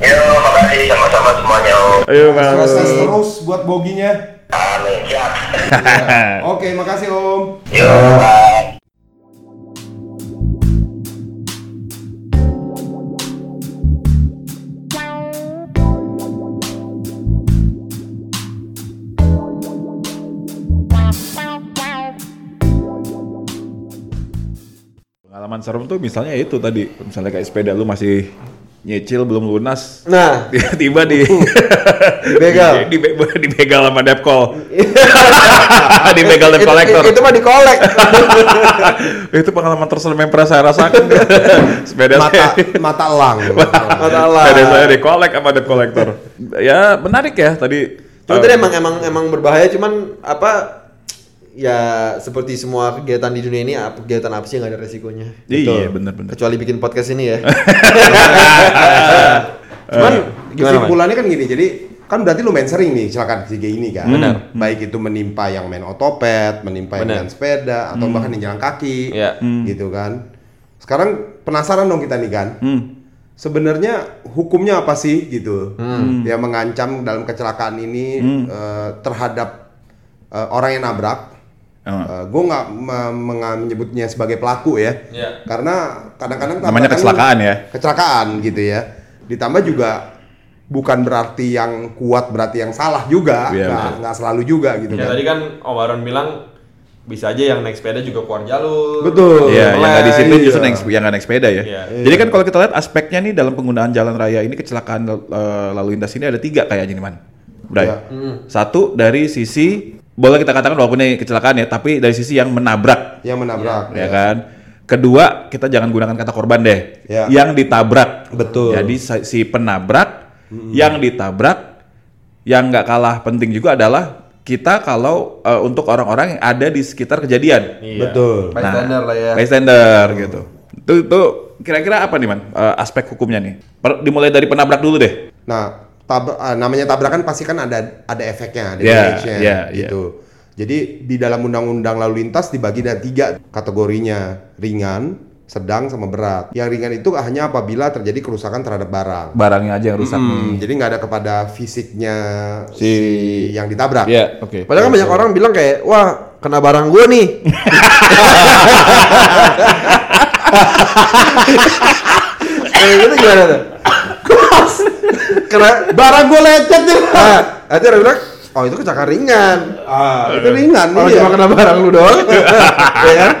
Yo, makasih sama-sama semuanya. Om. Ayo. Sukses terus buat boginya. Amin, siap. Oke, makasih Om. Yo, bye. Pengalaman serem tuh misalnya itu tadi, misalnya kayak sepeda lu masih nyicil belum lunas, Nah, tiba-tiba di Dibegal. di, di, dibegal sama debt call. dibegal debt itu, collector. itu mah dikolek. itu pengalaman terserem yang pernah saya rasakan. sepeda Mata saya, mata elang. Masalah. sepeda saya dikolek sama debt collector. ya menarik ya tadi. Cuma Eh, tadi emang emang emang berbahaya cuman apa ya seperti semua kegiatan di dunia ini apa- kegiatan apa sih yang nggak ada resikonya. Iya benar-benar. Kecuali bikin podcast ini ya. cuman Man? Kesimpulannya kan gini, jadi kan berarti lu main sering nih kecelakaan ketiga ini kan. Benar. Baik itu menimpa yang main otopet, menimpa yang main sepeda, atau bahkan yang jalan kaki. Iya. Gitu kan. Sekarang penasaran dong kita nih kan. Hmm. Sebenarnya hukumnya apa sih gitu? Hmm. Yang mengancam dalam kecelakaan ini eh, terhadap eh, orang yang nabrak. Oh. gue nggak me- menga- menyebutnya sebagai pelaku ya, Iya. karena kadang-kadang Namanya tabrakan- kecelakaan ya. kecelakaan gitu ya. Ditambah juga bukan berarti yang kuat berarti yang salah juga, Iya, nggak nggak selalu juga gitu Ya kan. tadi kan Om Baron bilang bisa aja yang naik sepeda juga keluar jalur. Betul. Iya, yang nggak disiplin Iya. justru naik, yang nggak naik sepeda ya. Iya. Jadi kan kalau kita lihat aspeknya nih dalam penggunaan jalan raya ini kecelakaan eh, lalu lintas ini ada tiga kayaknya nih man. Bray. Iya. Satu dari sisi boleh kita katakan walaupun ini kecelakaan ya, tapi dari sisi yang menabrak, Yang menabrak. ya kan. Kedua kita jangan gunakan kata korban deh, Iya. yang ditabrak. Betul. Jadi si- penabrak, yang ditabrak, yang nggak kalah penting juga adalah kita kalau eh, untuk orang-orang yang ada di sekitar kejadian. Iya. Betul. Bystander lah ya. Bystander gitu. Itu itu kira-kira apa nih man eh, aspek hukumnya nih? Per- dimulai dari penabrak dulu deh. Nah, tab- ah, namanya tabrakan pasti kan ada ada efeknya, ada Iya, damage-nya iya, gitu. Jadi di dalam undang-undang lalu lintas dibagi dari tiga kategorinya, ringan, sedang, sama berat. Yang ringan itu hanya apabila terjadi kerusakan terhadap barang. Barangnya aja yang rusak. Hmm, jadi nggak ada kepada fisiknya si, Si- yang ditabrak. Iya, oke. Padahal kan banyak orang bilang kayak, wah kena barang gue nih. Kayak gitu gimana tuh? Kena Barang gue lecet nih. Nah, nanti orang bilang, oh itu kecelakaan ringan. Ah, itu ringan Orang iya. cuma kena barang lu doang. ya kan?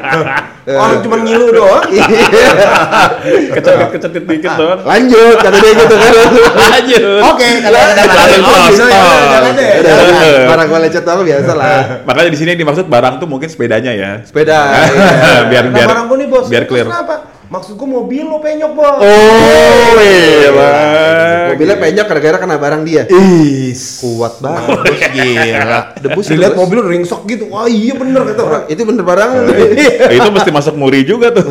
Orang cuma ngilu doang. Iya. Kecetit-kecetit dikit doang. Lanjut, kata dia gitu kan. Lanjut. Oke, ada. Oh, Jangan. barang gue lecet apa biasa lah. Makanya di sini yang dimaksud barang tuh mungkin sepedanya ya. Sepeda. iya. biar Nah, biar nih biar clear. Maksud gue mobil lo penyok bos. Oh, iya. Mobilnya penyok gara-gara kena barang dia. Is. Kuat banget. Bos, gila. Debus Dilihat mobil ringsok gitu. Wah iya bener kata orang. Itu bener barang. itu mesti masuk muri juga tuh.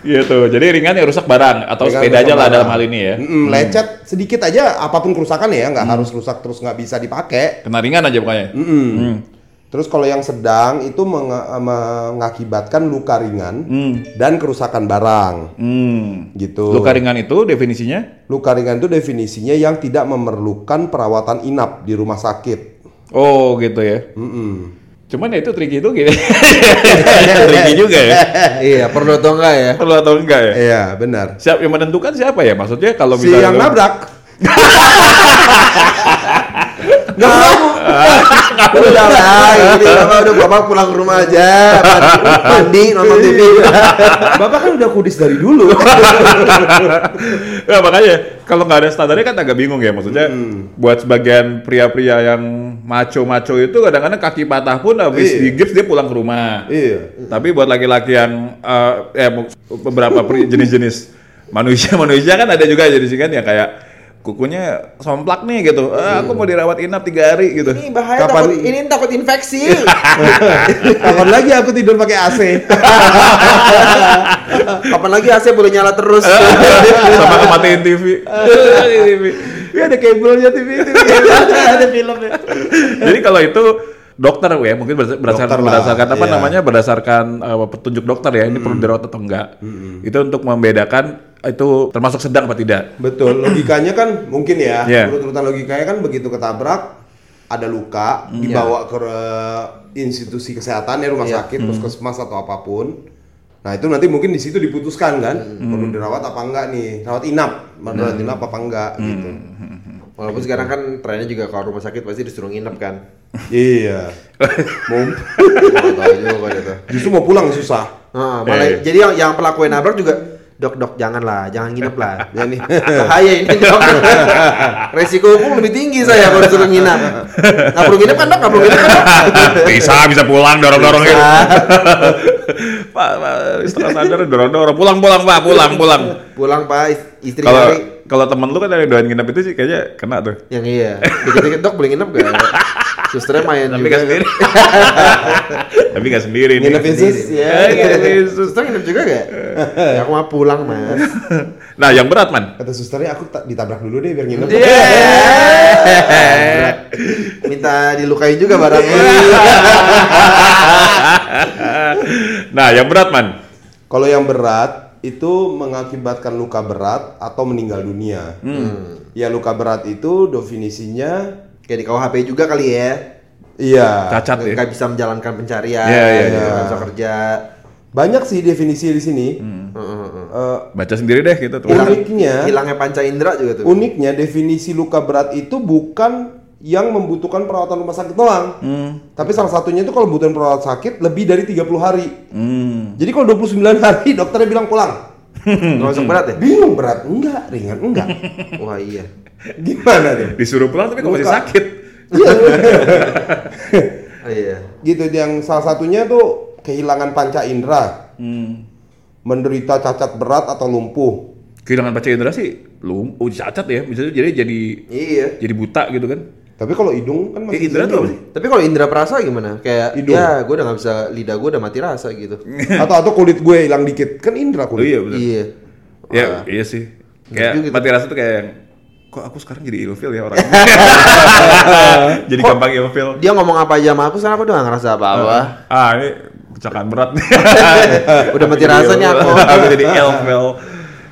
Gitu. Jadi ringan ya rusak barang atau Ringan sepeda aja lah barang. dalam hal ini ya. Mm-mm, lecet sedikit aja apa pun kerusakan ya nggak harus rusak terus nggak bisa dipakai. Kena ringan aja pokoknya. Mm-mm. Hmm. Terus kalau yang sedang itu meng- mengakibatkan luka ringan dan kerusakan barang Hmm. gitu. Luka ringan itu definisinya? Luka ringan itu definisinya yang tidak memerlukan perawatan inap di rumah sakit. Oh gitu ya. Mm-mm. Cuman ya itu tricky itu gitu. tricky juga ya. iya, perlu atau enggak ya? Perlu atau enggak ya? Iya benar. Siap yang menentukan siapa ya? Maksudnya kalau Si misalnya yang lu- nabrak. Gak mau. udah lah, ini bapak udah bapak pulang ke rumah aja, mandi, nonton TV. Bapak kan udah kudis dari dulu. ya makanya kalau nggak ada standarnya kan agak bingung ya maksudnya buat sebagian pria-pria yang maco-maco itu kadang-kadang kaki patah pun habis Iya. di gips dia pulang ke rumah. iya. Tapi buat laki-laki yang eh eh, beberapa jenis-jenis manusia-manusia kan ada juga jenis kan yang kayak kukunya somplak nih gitu. "Ah, aku mau dirawat inap tiga hari gitu. Ini bahaya Kapan- takut, ini takut infeksi. Kapan lagi aku tidur pakai AC? Kapan lagi AC boleh nyala terus? Sama kematiin TV. Matiin TV. Iya ada kabelnya TV TV. Ada filmnya. Jadi kalau itu dokter ya mungkin berdas- berdasarkan Dokter lah, berdasarkan apa iya. namanya berdasarkan uh, petunjuk dokter ya ini perlu dirawat atau enggak. Itu untuk membedakan itu termasuk sedang apa tidak. Betul, logikanya kan mungkin ya. Iya. Urut-urutan logikanya kan begitu ketabrak ada luka dibawa ke eh, institusi kesehatan ya rumah Iya. sakit, puskesmas atau apa pun. Nah, itu nanti mungkin di situ diputuskan kan, perlu dirawat apa enggak nih? Rawat inap, rawat inap apa enggak gitu. Walaupun sekarang kan trennya juga kalau rumah sakit pasti disuruh nginep kan. Iya. mau tuh. justru mau pulang susah. Heeh, malah Eh. jadi yang, yang pelaku yang nabrak juga dok dok jangan lah, jangan nginep lah. Ya nih. Bahaya ini dok. Resiko hukum lebih tinggi saya kalau disuruh nginep. Nggak perlu nginep kan dok? Nggak perlu nginep kan dok? bisa bisa pulang dorong-dorong Bisa. Pak, pak setelah sadar dorong-dorong pulang pulang Pak, pulang pulang. Pulang pak is- istri Kalau. Kalau temen lu kan ada yang doain nginep itu sih kayaknya kena tuh. Yang iya. Dikit-dikit dok boleh nginep gak? Susternya main Tapi juga. nggak sendiri. Tapi nggak sendiri nih. Nginep Yesus. Ya, nginep Yesus. Suster nginep juga gak? ya, aku mau pulang mas. Nah, yang berat man. Kata susternya aku tak ditabrak dulu deh biar nginep. Minta dilukai juga barangnya. nah, yang berat man. Kalau yang berat itu mengakibatkan luka berat atau meninggal dunia. Ya luka berat itu definisinya Kayak di KUHP juga kali ya. iya. Cacat ya. Nggak bisa menjalankan pencarian, Iya, iya, gitu, iya. nggak bisa kerja. Banyak sih definisi di sini. Heeh, heeh. Eh, Baca sendiri deh gitu tuh. Uniknya- hilangnya panca indera juga tuh. uniknya definisi luka berat itu bukan yang membutuhkan perawatan rumah sakit doang. Tapi salah satunya itu kalau butuhin perawatan sakit lebih dari 30 hari. Hmm. Jadi kalau 29 hari dokternya bilang pulang. Nggak masuk berat ya? Bingung berat? Enggak, ringan enggak. Wah iya. Gimana nih? Disuruh pulang tapi kok masih sakit. Oh, iya. Gitu yang salah satunya tuh kehilangan panca indera, Hmm. menderita cacat berat atau lumpuh. Kehilangan panca indera sih lum, oh cacat ya, bisa jadi jadi Iya. jadi buta gitu kan. Tapi kalau hidung kan Eh, masih tuh senyum. apa sih? Tapi kalau indera perasa gimana? Kayak Hidung. ya gue udah nggak bisa lidah gue udah mati rasa gitu. atau atau kulit gue hilang dikit kan indera Oh kulit. iya benar. iya. Ya, Wah. iya sih. Kayak gitu. mati rasa tuh kayak yang, kok aku sekarang jadi ilfil ya orang. jadi gampang ilfil. Dia ngomong apa aja sama aku sekarang aku udah nggak ngerasa apa-apa. Ah, ini kecelakaan berat nih. udah mati rasa nih aku. aku jadi ilfil.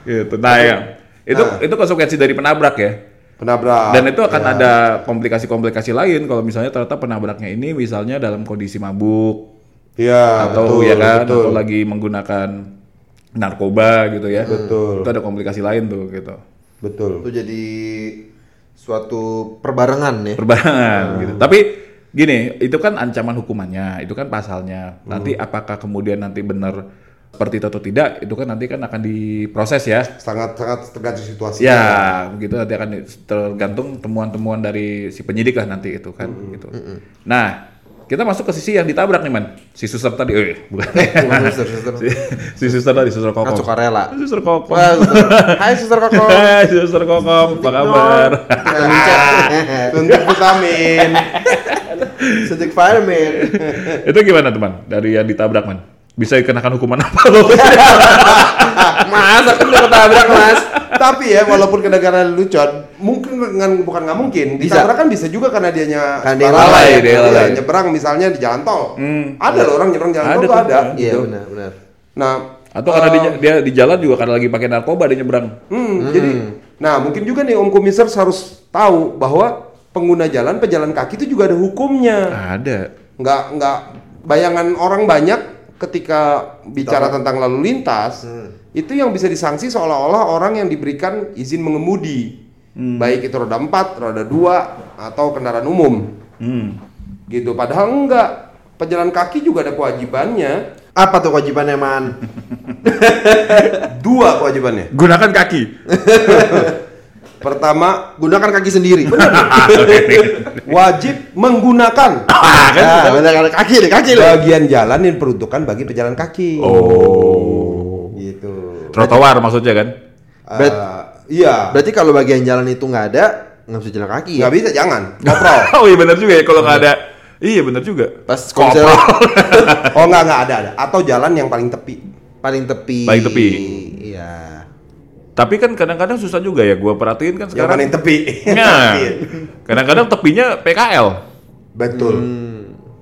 Gitu. Nah, ya. Itu itu konsekuensi dari penabrak ya. Penabrak. Dan itu akan Ya. ada komplikasi-komplikasi lain kalau misalnya ternyata penabraknya ini misalnya dalam kondisi mabuk Iya, atau betul, ya kan betul. atau lagi menggunakan narkoba gitu ya. Betul. Itu ada komplikasi lain tuh gitu. Betul. Itu jadi suatu perbarengan ya. Perbarengan gitu. Tapi gini, itu kan ancaman hukumannya, itu kan pasalnya. Hmm. Nanti apakah kemudian nanti benar seperti itu atau tidak, itu kan nanti kan akan diproses ya. Sangat sangat tergantung situasi. Ya, begitu nanti akan tergantung temuan-temuan dari si penyidik lah nanti itu kan Hmm. gitu. Nah, kita masuk ke sisi yang ditabrak nih man, si suster tadi, eh bukan. Suster, suster. si, si suster tadi, suster kokom. Kan sukarela. Suster kokom. Hai suster koko. Hai suster kokom, apa kabar? Suntik vitamin. Suntik fireman. itu gimana teman? Dari yang ditabrak man? Bisa dikenakan hukuman apa lo? Masa kan udah ketabrak mas? Tapi ya walaupun ke negara lelucon, mungkin dengan bukan nggak mungkin. Bisa. Ditabrak kan bisa juga karena dianya Karena dia lalai, dia Iya, lalai. nyebrang misalnya di jalan tol. Hmm. Ada loh orang nyebrang jalan Ada tol tuh ada. Iya gitu. benar benar. Nah, Atau karena dia, dia di jalan juga karena lagi pakai narkoba dia nyebrang. Hmm, jadi nah mungkin juga nih Om Komisaris harus tahu bahwa pengguna jalan pejalan kaki itu juga ada hukumnya. Ada. Nggak nggak bayangan orang banyak ketika bicara tentang lalu lintas itu yang bisa disanksi seolah-olah orang yang diberikan izin mengemudi. Baik itu roda 4, roda 2 atau kendaraan umum. Hmm. Gitu. Padahal enggak. Pejalan kaki juga ada kewajibannya. Apa tuh kewajibannya man? Dua kewajibannya. Gunakan kaki. Pertama, Gunakan kaki sendiri. wajib menggunakan Ah, kan? Ah, kaki deh kaki deh. bagian jalan yang diperuntukkan bagi pejalan kaki. Oh. Gitu. Trotoar maksudnya kan? Bet- iya. Berarti kalau bagian jalan itu nggak ada, nggak bisa jalan kaki ya? Nggak bisa, jangan. Koprol. oh iya benar juga ya kalau nggak ada. Iya benar juga. Pas misalnya oh enggak, enggak ada, ada. Atau jalan yang paling tepi. paling tepi. Paling tepi. Iya. Tapi kan kadang-kadang susah juga ya. Gua perhatiin kan Yang sekarang. paling tepi. Nah, Iya. kadang-kadang tepinya PKL. Betul.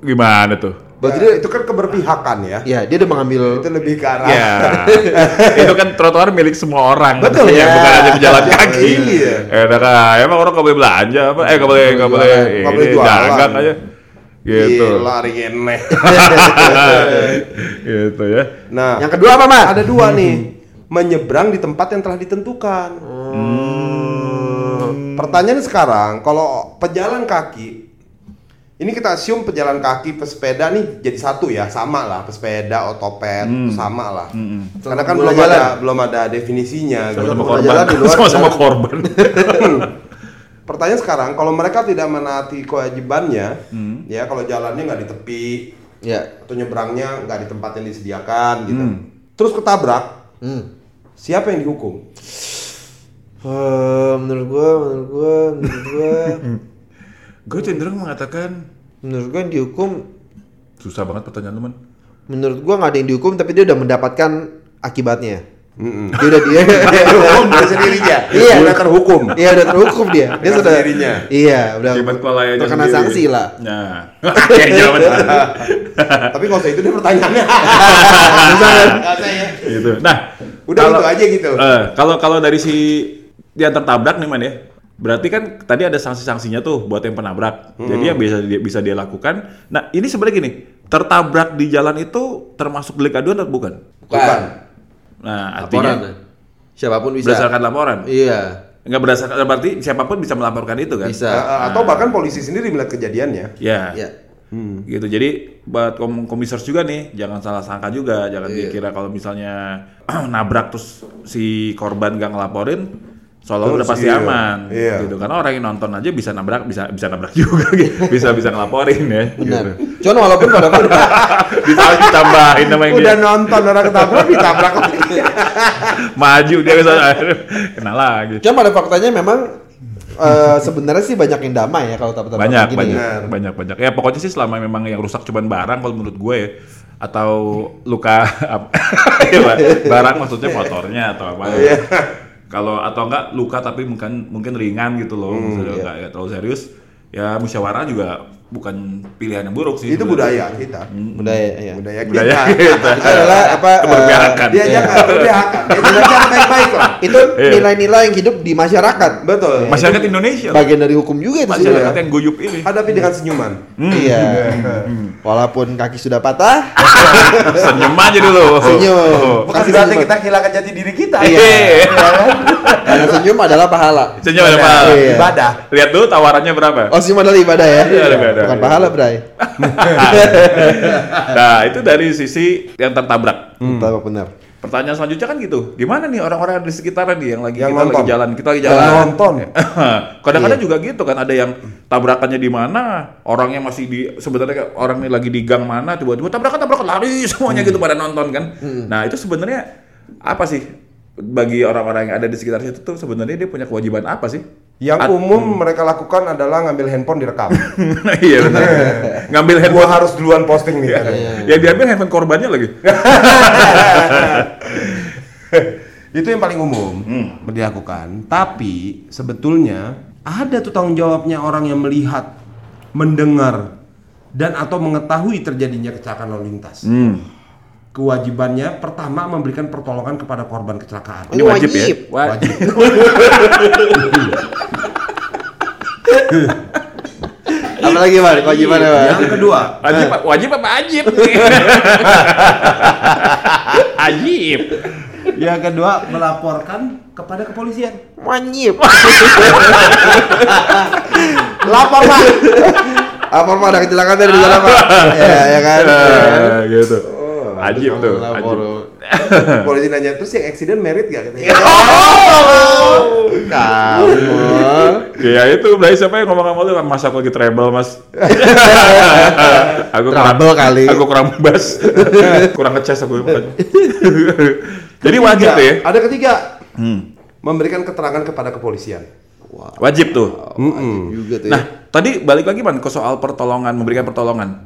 Gimana tuh? Berarti dia- itu kan keberpihakan ya. Ya, dia udah mengambil Itu lebih ke arah. Ya, itu kan trotoar milik semua orang. Betul, ya, ya. bukan hanya pejalan kaki. Iya. Enak ah, emang orang nggak boleh belanja apa? Eh nggak boleh nggak boleh Nggak boleh dagang aja. Gitu. Gila, gitu ya. Nah, Yang kedua apa, Mas? ada dua nih. Menyeberang di tempat yang telah ditentukan. Pertanyaannya sekarang, kalau pejalan kaki, ini kita assume pejalan kaki pesepeda nih jadi satu ya, sama lah pesepeda, otopet, sama lah. Karena kan belum jalan. ada belum ada definisinya. gitu. Sama-sama pengguna korban. jalan di luar Sama-sama jalan. korban. Pertanyaan sekarang, kalau mereka tidak menaati kewajibannya, ya kalau jalannya nggak di tepi Ya. atau nyebrangnya nggak di tempat yang disediakan gitu, terus ketabrak, Hmm. Siapa yang dihukum? Eh, menurut gua, menurut gua, menurut gua, Gue cenderung mengatakan menurut gua yang dihukum, susah banget pertanyaan teman. menurut gua nggak ada yang dihukum, tapi dia udah mendapatkan akibatnya. Mm-mm. Dia udah dia. Dihukum dia sendirinya. Iya. Udah terhukum. Iya udah terhukum dia. Dia Dengan sudah. sendirinya. Iya udah. Terkena sendiri. sanksi lah. Nah, jawaban. Tapi usah itu deh pertanyaannya. Ya. gitu. Nah, Udah kalau- itu aja gitu. eh, kalau kalau dari si yang tertabrak nih man ya, berarti kan tadi ada sanksi-sanksinya tuh buat yang penabrak. Hmm. Jadi yang bisa dia, bisa dia lakukan. Nah, ini sebenarnya gini, tertabrak di jalan itu termasuk delik aduan atau bukan? Bukan. Nah, Laporan. artinya Siapa pun bisa. berdasarkan laporan. Iya. Enggak berdasarkan berarti siapa pun bisa melaporkan itu kan? Bisa. Eh, atau bahkan polisi sendiri melihat kejadiannya. Ya. Iya. gitu jadi buat kom komisaris juga nih jangan salah sangka juga jangan Iya. dikira kalau misalnya nabrak terus si korban gak ngelaporin soalnya udah pasti iya. aman Iya. gitu karena orang yang nonton aja bisa nabrak bisa bisa nabrak juga gitu. bisa bisa ngelaporin ya Benar. gitu. Cuman walaupun pada bisa ditambahin nama yang Udah dia nonton orang ketabrak ditabrak lagi. maju dia bisa kena lagi Cuma pada faktanya memang eh, sebenarnya sih banyak yang damai ya kalau tak banyak gini. banyak Benar. banyak banyak ya pokoknya sih selama memang yang rusak cuman barang kalau menurut gue ya atau luka ya, barang maksudnya motornya atau apa Iya. kalau atau enggak luka tapi mungkin mungkin ringan gitu loh Hmm, misalnya iya. enggak, enggak terlalu serius ya musyawarah juga bukan pilihan yang buruk sih Itu budaya kita. Budaya ya. Budaya kita. budaya kita Itu adalah apa keberpihakan Dia Iya. jangan keberpihakan. Dia jangan baik-baik lah. itu Iya. nilai-nilai yang hidup di masyarakat. Betul. masyarakat Indonesia loh. Bagian dari hukum juga itu masyarakat sebenarnya. yang guyup ini Hadapi dengan senyuman. Iya. Walaupun kaki sudah patah, senyum aja dulu senyum. Bukan Kasih berarti kita kehilangan jati diri kita. Iya. Karena senyum adalah pahala. senyum ada Ibadah. pahala Iya. Ibadah. lihat dulu tawarannya berapa Oh, senyum adalah ibadah ya? Iya, ibadah. Bukan pahala, Bray. nah itu dari sisi yang tertabrak Tahu benar. Pertanyaan selanjutnya kan gitu, gimana nih orang-orang di sekitaran nih yang lagi Yang kita lagi nonton. jalan, kita lagi Yang jalan. nonton. Kadang-kadang Iya. juga gitu kan ada yang tabrakannya di mana, orangnya masih di sebenarnya kayak orang ini lagi di gang mana, tiba-tiba tabrakan tabrakan lari semuanya gitu pada nonton kan. Nah itu sebenarnya apa sih bagi orang-orang yang ada di sekitar situ tuh sebenarnya dia punya kewajiban apa sih? Yang umum mereka lakukan adalah ngambil handphone direkam. Iya benar. Ngambil Gua handphone. harus duluan posting nih. katanya. Ya diambil handphone korbannya lagi. Itu yang paling umum dilakukan. Tapi sebetulnya ada tuh tanggung jawabnya orang yang melihat, mendengar, dan atau mengetahui terjadinya kecelakaan lalu lintas. Hmm. Kewajibannya pertama memberikan pertolongan kepada korban kecelakaan. Ini wajib, ya. Wajib. Wa- Wajib. Apalagi Pak, kewajibannya Pak. Yang kedua, Wajib, Pak. wajib apa ajib? ajib. yang kedua melaporkan kepada kepolisian. Wajib. Lapor pak. Apa Pak ada kecelakaan dari jalan Pak? Ya, ya kan. Eh, gitu. Ajib tuh. Ajib. Polisi nanya terus yang accident merit gak katanya? Kamu. Ya itu, berarti siapa yang ngomong sama lu? Mas aku lagi treble, Mas. aku kurang, Trouble kali. Aku kurang bebas. kurang ngecas aku. Jadi wajib tuh ya. Ada ketiga, Hmm. memberikan keterangan kepada kepolisian. Wajib tuh. Mm-mm. Juga tuh ya. Nah, tadi balik lagi man ke soal pertolongan, memberikan pertolongan.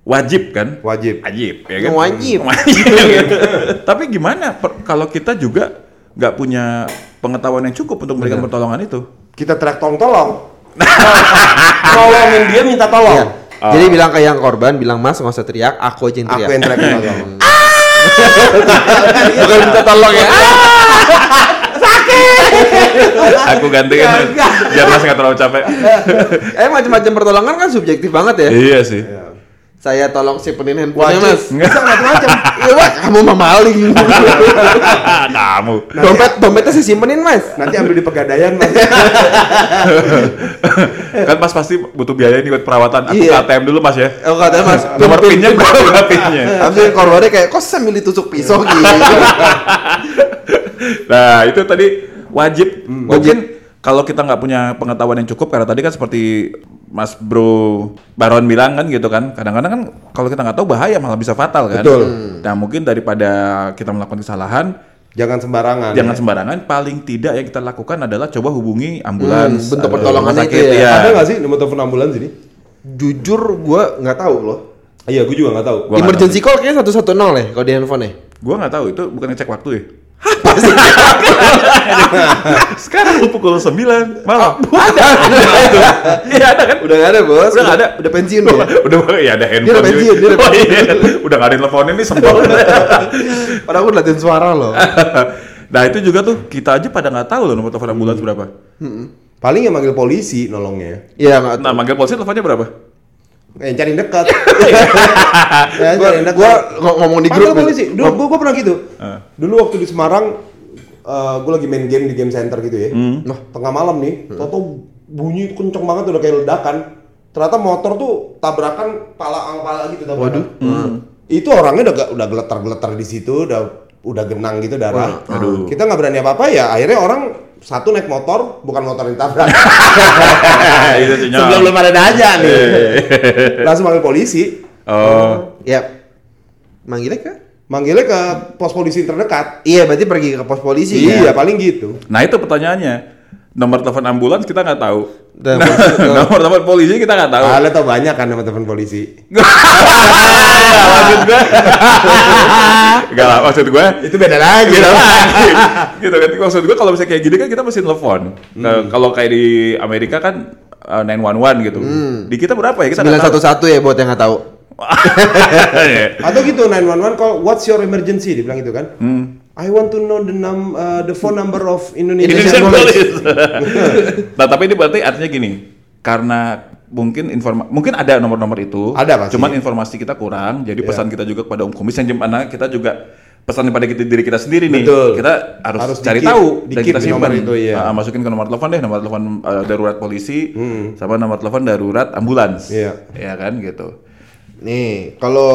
Wajib kan? Wajib. Wajib, ya kan? Wajib. Wajib. Tapi gimana per- kalau kita juga nggak punya pengetahuan yang cukup untuk memberikan pertolongan itu? Kita teriak tolong tolong. Tolongin dia minta Iya. tolong. Jadi bilang ke yang korban, bilang Mas nggak usah teriak, aku aja yang Aku teriak. yang teriak minta tolong. Bukan minta tolong ya. Aku gantiin biar Mas nggak terlalu capek. eh macam-macam pertolongan kan subjektif banget ya. iya sih. Saya tolong simpenin handphonenya. Mas. Bisa macam-macam. Iya Mas, kamu mah maling. Kamu. Dompet dompetnya saya simpenin Mas. Nanti ambil di pegadaian mas. kan Mas pasti butuh biaya nih buat perawatan. Aku Iya. ATM dulu Mas ya. Oh katanya Mas. Nomor pinnya berapa pinnya? Habis itu korbannya kayak kok sambil ditusuk pisau gitu. Nah itu tadi wajib. Hmm. Mungkin kalau kita nggak punya pengetahuan yang cukup karena tadi kan seperti Mas Bro Baron bilang kan gitu kan. Kadang-kadang kan kalau kita nggak tahu bahaya malah bisa fatal kan. Betul. Nah mungkin daripada kita melakukan kesalahan, Jangan sembarangan. jangan ya. sembarangan. Paling tidak yang kita lakukan adalah coba hubungi ambulans. Hmm, bentuk rumah itu ya. iya. Ada nggak sih nomor telepon ambulans ini? Jujur gua nggak tahu loh. Iya, gue juga nggak tahu. Gua nggak Emergency call kayaknya 110 ya kalau di handphone ya. Gua nggak tahu itu bukan ngecek waktu ya. Sekarang pukul 9 malam. Ada. Iya ada kan? Udah nggak ada bos. Udah nggak ada. Udah pensiun ya. udah ya ada handphone. udah pensiun, dia udah Oh, iya. udah nggak ada yang teleponin nih sembol. Padahal aku latihan suara loh. nah itu juga tuh kita aja pada nggak tahu loh nomor telepon ambulans berapa. Paling yang manggil polisi nolongnya. Iya. Nah manggil polisi teleponnya berapa? Eh, cari dekat. ya, Gua, cari yang dekat. gua ng- ngomong di grup polisi. Dulu gua, gua pernah gitu. Ah. Dulu waktu di Semarang eh gua lagi main game di game center gitu ya. Nah, tengah malam nih, toto bunyi kenceng banget udah kayak ledakan. Ternyata motor tuh tabrakan pala sama pala gitu tabrakan. Itu orangnya udah udah geletar-geletar di situ, udah udah genang gitu darah. Aduh. Kita nggak berani apa-apa ya. Akhirnya orang satu naik motor, bukan motor yang tabrak. Sebelum belum ada aja nih. Langsung panggil polisi. Oh. Ya. Manggilnya ke? Manggilnya ke pos polisi terdekat. Iya, berarti pergi ke pos polisi. Iya, ya? paling gitu. Nah itu pertanyaannya. Nomor telepon ambulans kita nggak tahu. Nah, nomor telepon polisi kita nggak tahu. Kalian tau banyak kan teman-teman polisi. maksud gue. Enggak lah, maksud gue. Itu beda lagi. Gitu lagi. gitu kan. Maksud gue kalau misalnya kayak gini kan kita mesti telepon. Nah, kalau kayak di Amerika kan uh, 911 gitu. Di kita berapa ya? Kita nggak tahu. 911 ya buat yang nggak tahu. Iya. Atau gitu 911 call what's your emergency dibilang gitu kan. Hmm. I want to know the num uh, the phone number of Indonesian, Indonesian police. Police. nah, tapi ini berarti artinya gini. Karena mungkin informa mungkin ada nomor-nomor itu. Ada pasti. Cuman informasi kita kurang. Jadi Iya. pesan kita juga kepada Om Kumis yang gimana kita juga pesan kepada kita, diri kita sendiri nih. Betul. Kita harus, Harus cari tahu dan di-keep kita simpan. itu, iya. Nah, masukin ke nomor telepon deh, nomor telepon uh, darurat polisi Hmm. sama nomor telepon darurat ambulans. Iya. Ya kan gitu. Nih, kalau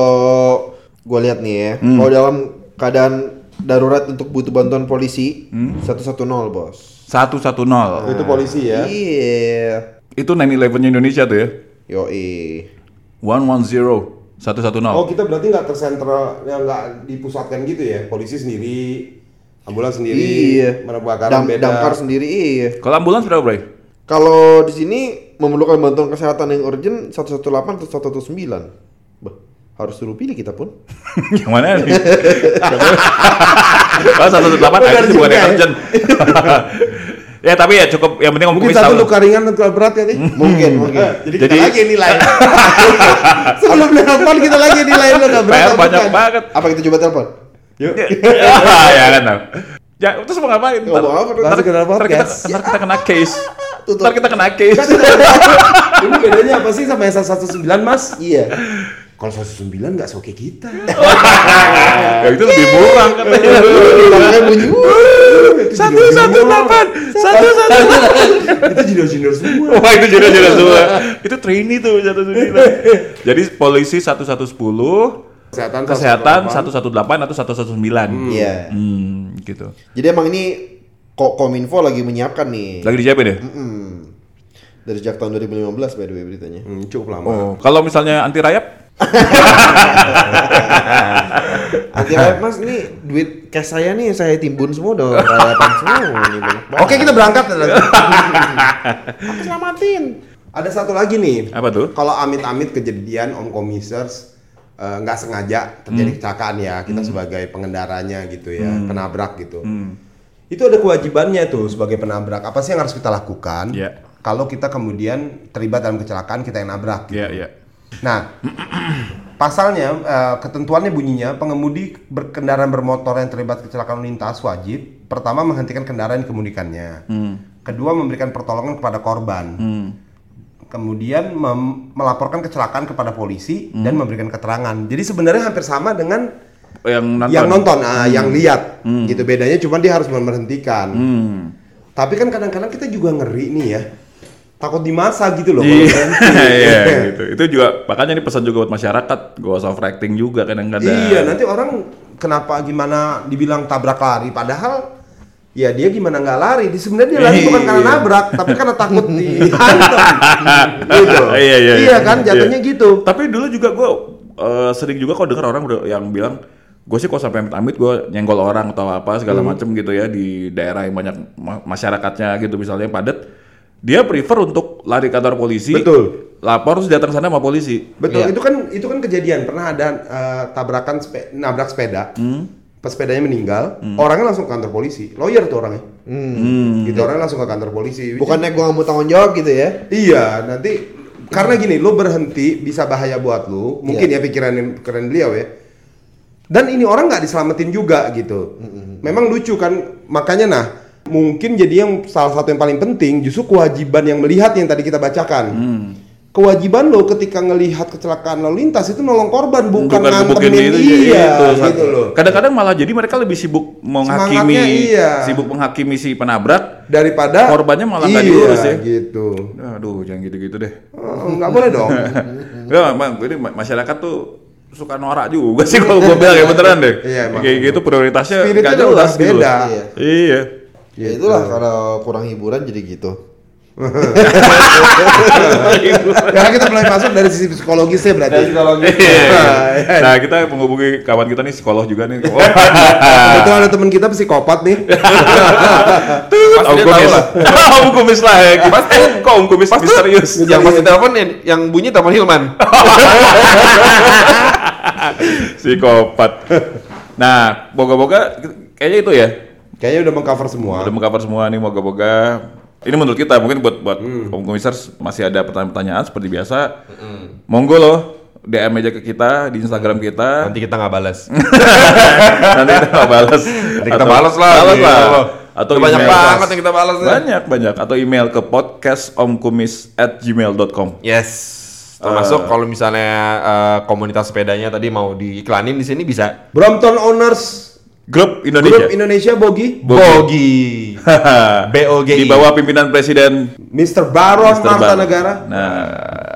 gue lihat nih ya, kalau dalam keadaan darurat untuk butuh bantuan polisi, 110 bos. 110. Itu polisi ya. Iya. Itu 911-nya Indonesia tuh ya. Yoi. 110 110. Oh kita berarti nggak tersentral yang nggak dipusatkan gitu ya polisi sendiri Ambulans sendiri, Iya. kebakaran Dam- beda. Damkar sendiri iya. Kalau ambulans berapa, Bray? Kalau di sini memerlukan bantuan kesehatan yang urgent 118 atau 119. Harus suruh pilih kita pun. yang mana nih? Oh, satu satu delapan itu bukan ya. urgent. ya tapi ya cukup yang penting Mungkin satu luka ringan dan luka berat ya nih. Mungkin, mungkin. Jadi, Jadi- kita lagi nilai. Sebelum nelfon kita lagi nilai luka berat. Banyak banget. Apa kita coba telepon? Yuk. ya kan. Tam. Ya, terus mau ngapain? Nggak mau apa, ntar, dalam ntar kita, ntar kita kena case. Tutup. Ntar kita kena case. Ini bedanya apa sih sama yang 119 mas? Iya. Kalau 119 nggak soke kita. ya itu lebih murah katanya. Tangannya bunyi. Satu satu delapan, satu satu delapan. Itu junior-junior semua. Wah itu jodoh jodoh semua. itu trainee tuh satu sembilan. Jadi polisi satu satu sepuluh, Kesehatan, kesehatan satu satu delapan atau satu satu sembilan. Iya. Hmm, gitu. Jadi emang ini kok Kominfo lagi menyiapkan nih. Lagi disiapin ya? Hmm. Dari sejak tahun 2015 by the way beritanya. Hmm, cukup lama. Oh, kalau misalnya anti rayap? Anti rayap mas, ini duit cash saya nih saya timbun semua udah rayapan semua nih banyak banget. Oke kita berangkat. Aku selamatin. Ada satu lagi nih. Apa tuh? Kalau amit-amit kejadian Om Komisers eh, nggak sengaja terjadi Hmm. kecelakaan ya, kita sebagai pengendaranya gitu ya, penabrak gitu. Itu ada kewajibannya tuh sebagai penabrak. Apa sih yang harus kita lakukan? Iya. Kalau kita kemudian terlibat dalam kecelakaan kita yang nabrak. gitu. Iya, iya. Nah, pasalnya eh, ketentuannya bunyinya pengemudi berkendaraan bermotor yang terlibat kecelakaan lintas wajib pertama menghentikan kendaraan yang dikemudikannya. Kedua memberikan pertolongan kepada korban. Hmm. Kemudian melaporkan kecelakaan kepada polisi dan memberikan keterangan. Jadi sebenarnya hampir sama dengan Yang nonton. yang nonton, ah, yang lihat. Gitu bedanya cuma dia harus memberhentikan. Hmm. Tapi kan kadang-kadang kita juga ngeri nih ya. Takut di masa gitu loh Iya, berhenti. iya, gitu. Itu juga makanya ini pesan juga buat masyarakat, gak usah overacting juga kadang-kadang. Iya, nanti orang kenapa gimana dibilang tabrak lari padahal ya dia gimana nggak lari di sebenarnya dia lari bukan karena Iya. nabrak tapi karena takut dihantam gitu Iya, iya, iya. kan jatuhnya Iya. gitu Tapi dulu juga gue sering juga kok dengar orang udah yang bilang gue sih kok sampai amit-amit gue nyenggol orang atau apa segala Hmm. macem gitu ya di daerah yang banyak ma- masyarakatnya gitu misalnya yang padat dia prefer untuk lari ke kantor polisi Betul. lapor terus datang sana sama polisi betul Iya. itu kan itu kan kejadian pernah ada eh, tabrakan spe- nabrak sepeda Hmm. pas sepedanya meninggal orangnya langsung ke kantor polisi lawyer tuh orangnya Hmm. gitu orangnya langsung ke kantor polisi Bukannya gua nggak mau tanggung jawab gitu ya? Iya, nanti karena gini, lu berhenti bisa bahaya buat lu. Mungkin ya pikiran pikiran beliau ya. Dan ini orang nggak diselamatin juga gitu. Memang lucu kan, makanya nah mungkin jadi yang salah satu yang paling penting justru kewajiban yang melihat yang tadi kita bacakan. Kewajiban lo ketika ngelihat kecelakaan lalu lintas itu nolong korban bukan, ngantemin gitu, iya itu. gitu loh. Kadang-kadang malah jadi mereka lebih sibuk menghakimi, iya. sibuk menghakimi si penabrak. Daripada Korbannya malah nggak iya, diurus ya. gitu. Aduh, jangan gitu-gitu deh. Oh, Nggak boleh dong. Enggak, ma- masyarakat tuh suka norak juga sih kalau gue bilang ya beneran deh. Iya. Kayak gitu prioritasnya nggak jelas gitu beda. Iya. Iya. Ya itulah kalau kurang hiburan jadi gitu. Karena kita mulai masuk dari sisi psikologisnya berarti. Iya. Nah, kita menghubungi kawan kita nih psikolog juga nih. Oh, Kebetulan ada teman kita psikopat nih. Pasti Om Kumis. lah. Om Kumis lah ya. Pasti kok Om Kumis misterius. yang pasti telepon yang, yang bunyi telepon Hilman. Psikopat. Nah, boga-boga kayaknya itu ya. Kayaknya udah mengcover semua. Udah mengcover semua nih moga-moga. Ini menurut kita mungkin buat buat Hmm. Om Komisaris masih ada pertanyaan-pertanyaan seperti biasa. Monggo loh DM aja ke kita di Instagram kita. Nanti kita nggak balas. Nanti kita nggak balas. Nanti kita balas lah. Balas lah. lo. Atau banyak banget yang kita balas ya. Banyak banyak. Atau email ke podcastomkumis@gmail.com. Yes. Termasuk kalau misalnya eh, komunitas sepedanya tadi mau diiklanin di sini bisa. Brompton Owners Grup Grup Indonesia. Indonesia Bogi, Bogi. BOGI. Di bawah pimpinan Presiden Mr. Baron. Negara. Nah,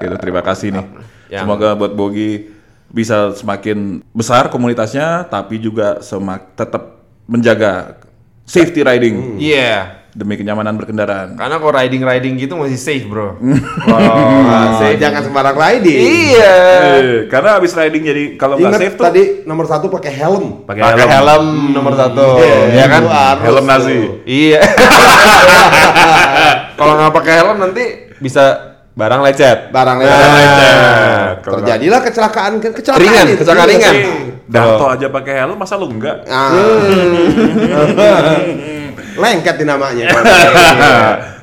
gitu terima kasih nih. Yang- Semoga buat Bogi bisa semakin besar komunitasnya, tapi juga semak tetap menjaga safety riding Iya. Demi kenyamanan berkendaraan. Karena kalau riding riding gitu masih safe bro. Wah, jangan sembarang riding. iya. Eh, karena habis riding jadi kalau nggak safe tuh tadi nomor satu pakai helm. pakai helm. helm nomor satu, Iya, ya kan? itu harus Helm nasi. Iya. kalau nggak pakai helm nanti bisa barang lecet. Barang Nah, lecet. lecet. Kalau Terjadilah kecelakaan kecelakaan Ringan, itu. kecelakaan ringan. Iya. Darto aja pakai helm masa lu enggak? Ah. Lengket di namanya.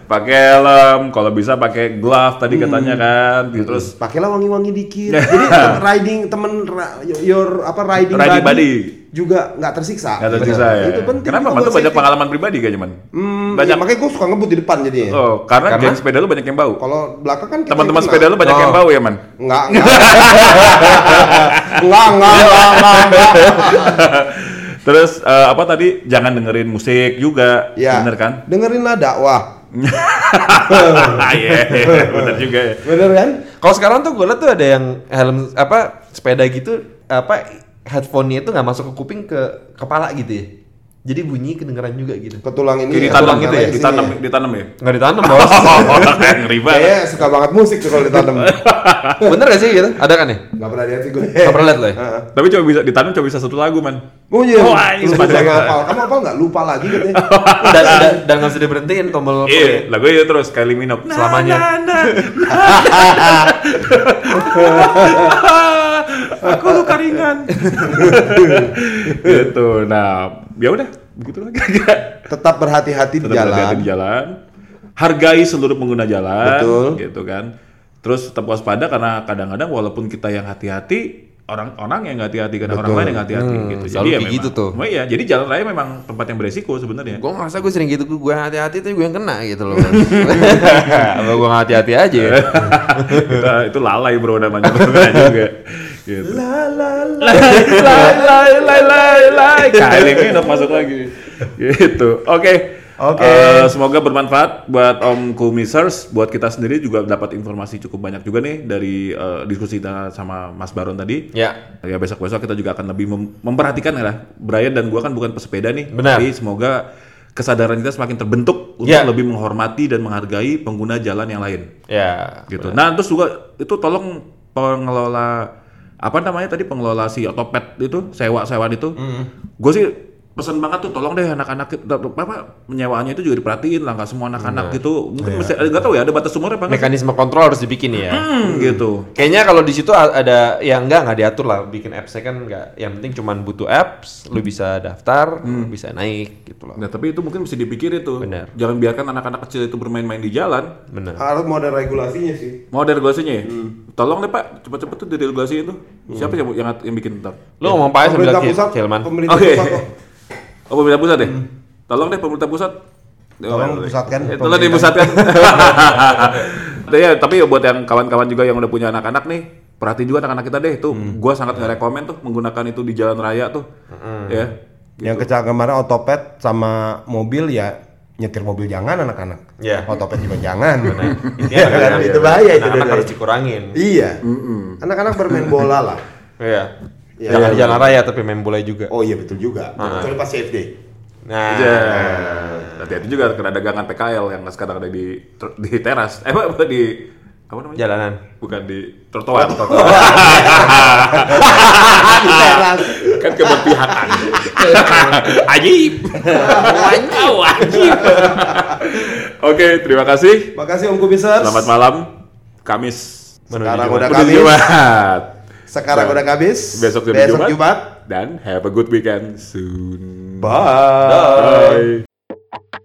pakai helm, kalau bisa pakai glove tadi katanya kan. Gitu. Terus Pakailah wangi-wangi dikit. Jadi riding temen your apa riding, Riding buddy. juga nggak tersiksa. nggak tersisa ya. Itu penting. Kenapa? buat banyak safety. pengalaman pribadi kayaknya man. Hmm, banyak. iya, makanya gue suka ngebut di depan jadinya. Oh, karena, Karena? geng sepeda lu banyak yang bau. Kalau belakang kan Teman-teman yang sepeda lu banyak yang Oh. bau ya man. Enggak. enggak, enggak, enggak, enggak, enggak. Terus eh, apa tadi? Jangan dengerin musik juga, Ya. bener kan? Dengerinlah dakwah. Iya, bener juga ya. Bener kan? Kalau sekarang tuh gue liat tuh ada yang helm apa sepeda gitu apa headphone-nya itu nggak masuk ke kuping ke kepala gitu ya. Jadi bunyi kedengeran juga gitu. Ke tulang ini. Kayak ya, ditanam tulang gitu ya, ditanam, ya. ditanam ya. Nggak ditanam bos. Ngeri banget. Kayaknya suka banget musik tuh kalau ditanam. Bener gak sih gitu? Ada kan ya? Enggak pernah lihat sih gue. Gak pernah liat lo ya? Heeh. Tapi coba bisa ditanam coba bisa satu lagu man. Oh iya. Ini Lu sepanjang- bisa. Kamu apa enggak lupa lagi katanya. dan, dan, dan nggak usah diberhentiin tombol Iya, lagu itu terus Kylie Minogue. Selamanya. Aku luka ringan. gitu. Nah, ya udah, begitu lagi. Tetap berhati-hati di Tetap jalan. hati-hati di jalan. Hargai seluruh pengguna jalan, Betul. gitu kan. Terus tetap waspada karena kadang-kadang walaupun kita yang hati-hati, orang-orang yang nggak hati-hati karena orang lain yang nggak hati-hati Hmm, gitu. Jadi ya kayak memang. gitu tuh. Oh iya, jadi jalan raya memang tempat yang beresiko sebenarnya. Gue ngerasa gue sering gitu, gue hati-hati tapi gue yang kena gitu loh. Apa gue nggak hati-hati aja ya? itu, itu lalai bro namanya juga gitu. La la la. lai lai lai lai lai Kylie Minogue masuk lagi gitu oke Oke. Eh, semoga bermanfaat buat Om Kumisers, buat kita sendiri juga dapat informasi cukup banyak juga nih dari eh, diskusi kita sama Mas Baron tadi. Ya. Ya besok-besok kita juga akan lebih mem- memperhatikan ya lah. Brian dan gua kan bukan pesepeda nih. Benar. Tapi semoga kesadaran kita semakin terbentuk untuk Ya. lebih menghormati dan menghargai pengguna jalan yang lain Ya. gitu. Nah terus juga itu tolong pengelola apa namanya tadi? Pengelola si otopet itu sewa sewaan itu, gue sih pesen banget tuh tolong deh anak-anak apa penyewaannya itu juga diperhatiin lah nggak semua anak-anak gitu mungkin mesti nggak tahu ya ada batas umurnya apa? Mekanisme kontrol harus dibikin ya. Hmm, gitu Kayaknya kalau di situ ada yang enggak nggak diatur lah bikin appsnya kan nggak. Yang penting cuman butuh apps, lu bisa daftar, bisa naik gitu loh. nah tapi itu mungkin mesti dipikirin tuh Benar. jangan biarkan anak-anak kecil itu bermain-main di jalan Bener. Harus mau ada regulasinya sih. mau ada regulasinya ya tolong deh pak cepet-cepet tuh diregulasi itu siapa yang yang, yang bikin ntar Lu ngomong apa aja sambil Pemerintah pusat, Hilman. Oke. oh pemerintah pusat deh tolong deh pemerintah pusat Tolong pusatkan Tolong pemerintah. dipusatkan. ya, tapi buat yang kawan-kawan juga yang udah punya anak-anak nih, perhatiin juga anak-anak kita deh. Tuh, gua sangat nggak rekomen tuh menggunakan itu di jalan raya tuh. Ya. Yang kecelakaan kemarin otopet sama mobil ya nyetir mobil jangan anak-anak. Iya. Otopet juga jangan. Iya kan? anak-anak- itu bahaya itu. Anak-anak harus dikurangin. Iya. Anak-anak bermain bola lah. Iya. Iya. Jangan di jalan raya tapi main bola juga. Oh iya betul juga. Kecuali pas CFD. Nah, Ya. Hati-hati juga kena dagangan PKL yang sekarang ada di di teras. Eh, apa di apa namanya? jalanan. Bukan di trotoar. Di teras. kan keberpihakan. Ajib. Wow, ajib. Oke, terima kasih. Makasih Om Kubisers. Selamat malam. Kamis. Sekarang udah Kamis. Jumat. Sekarang udah Kamis. Besok jadi Besok Jumat. Jumat. Dan have a good weekend soon. Bye. Bye.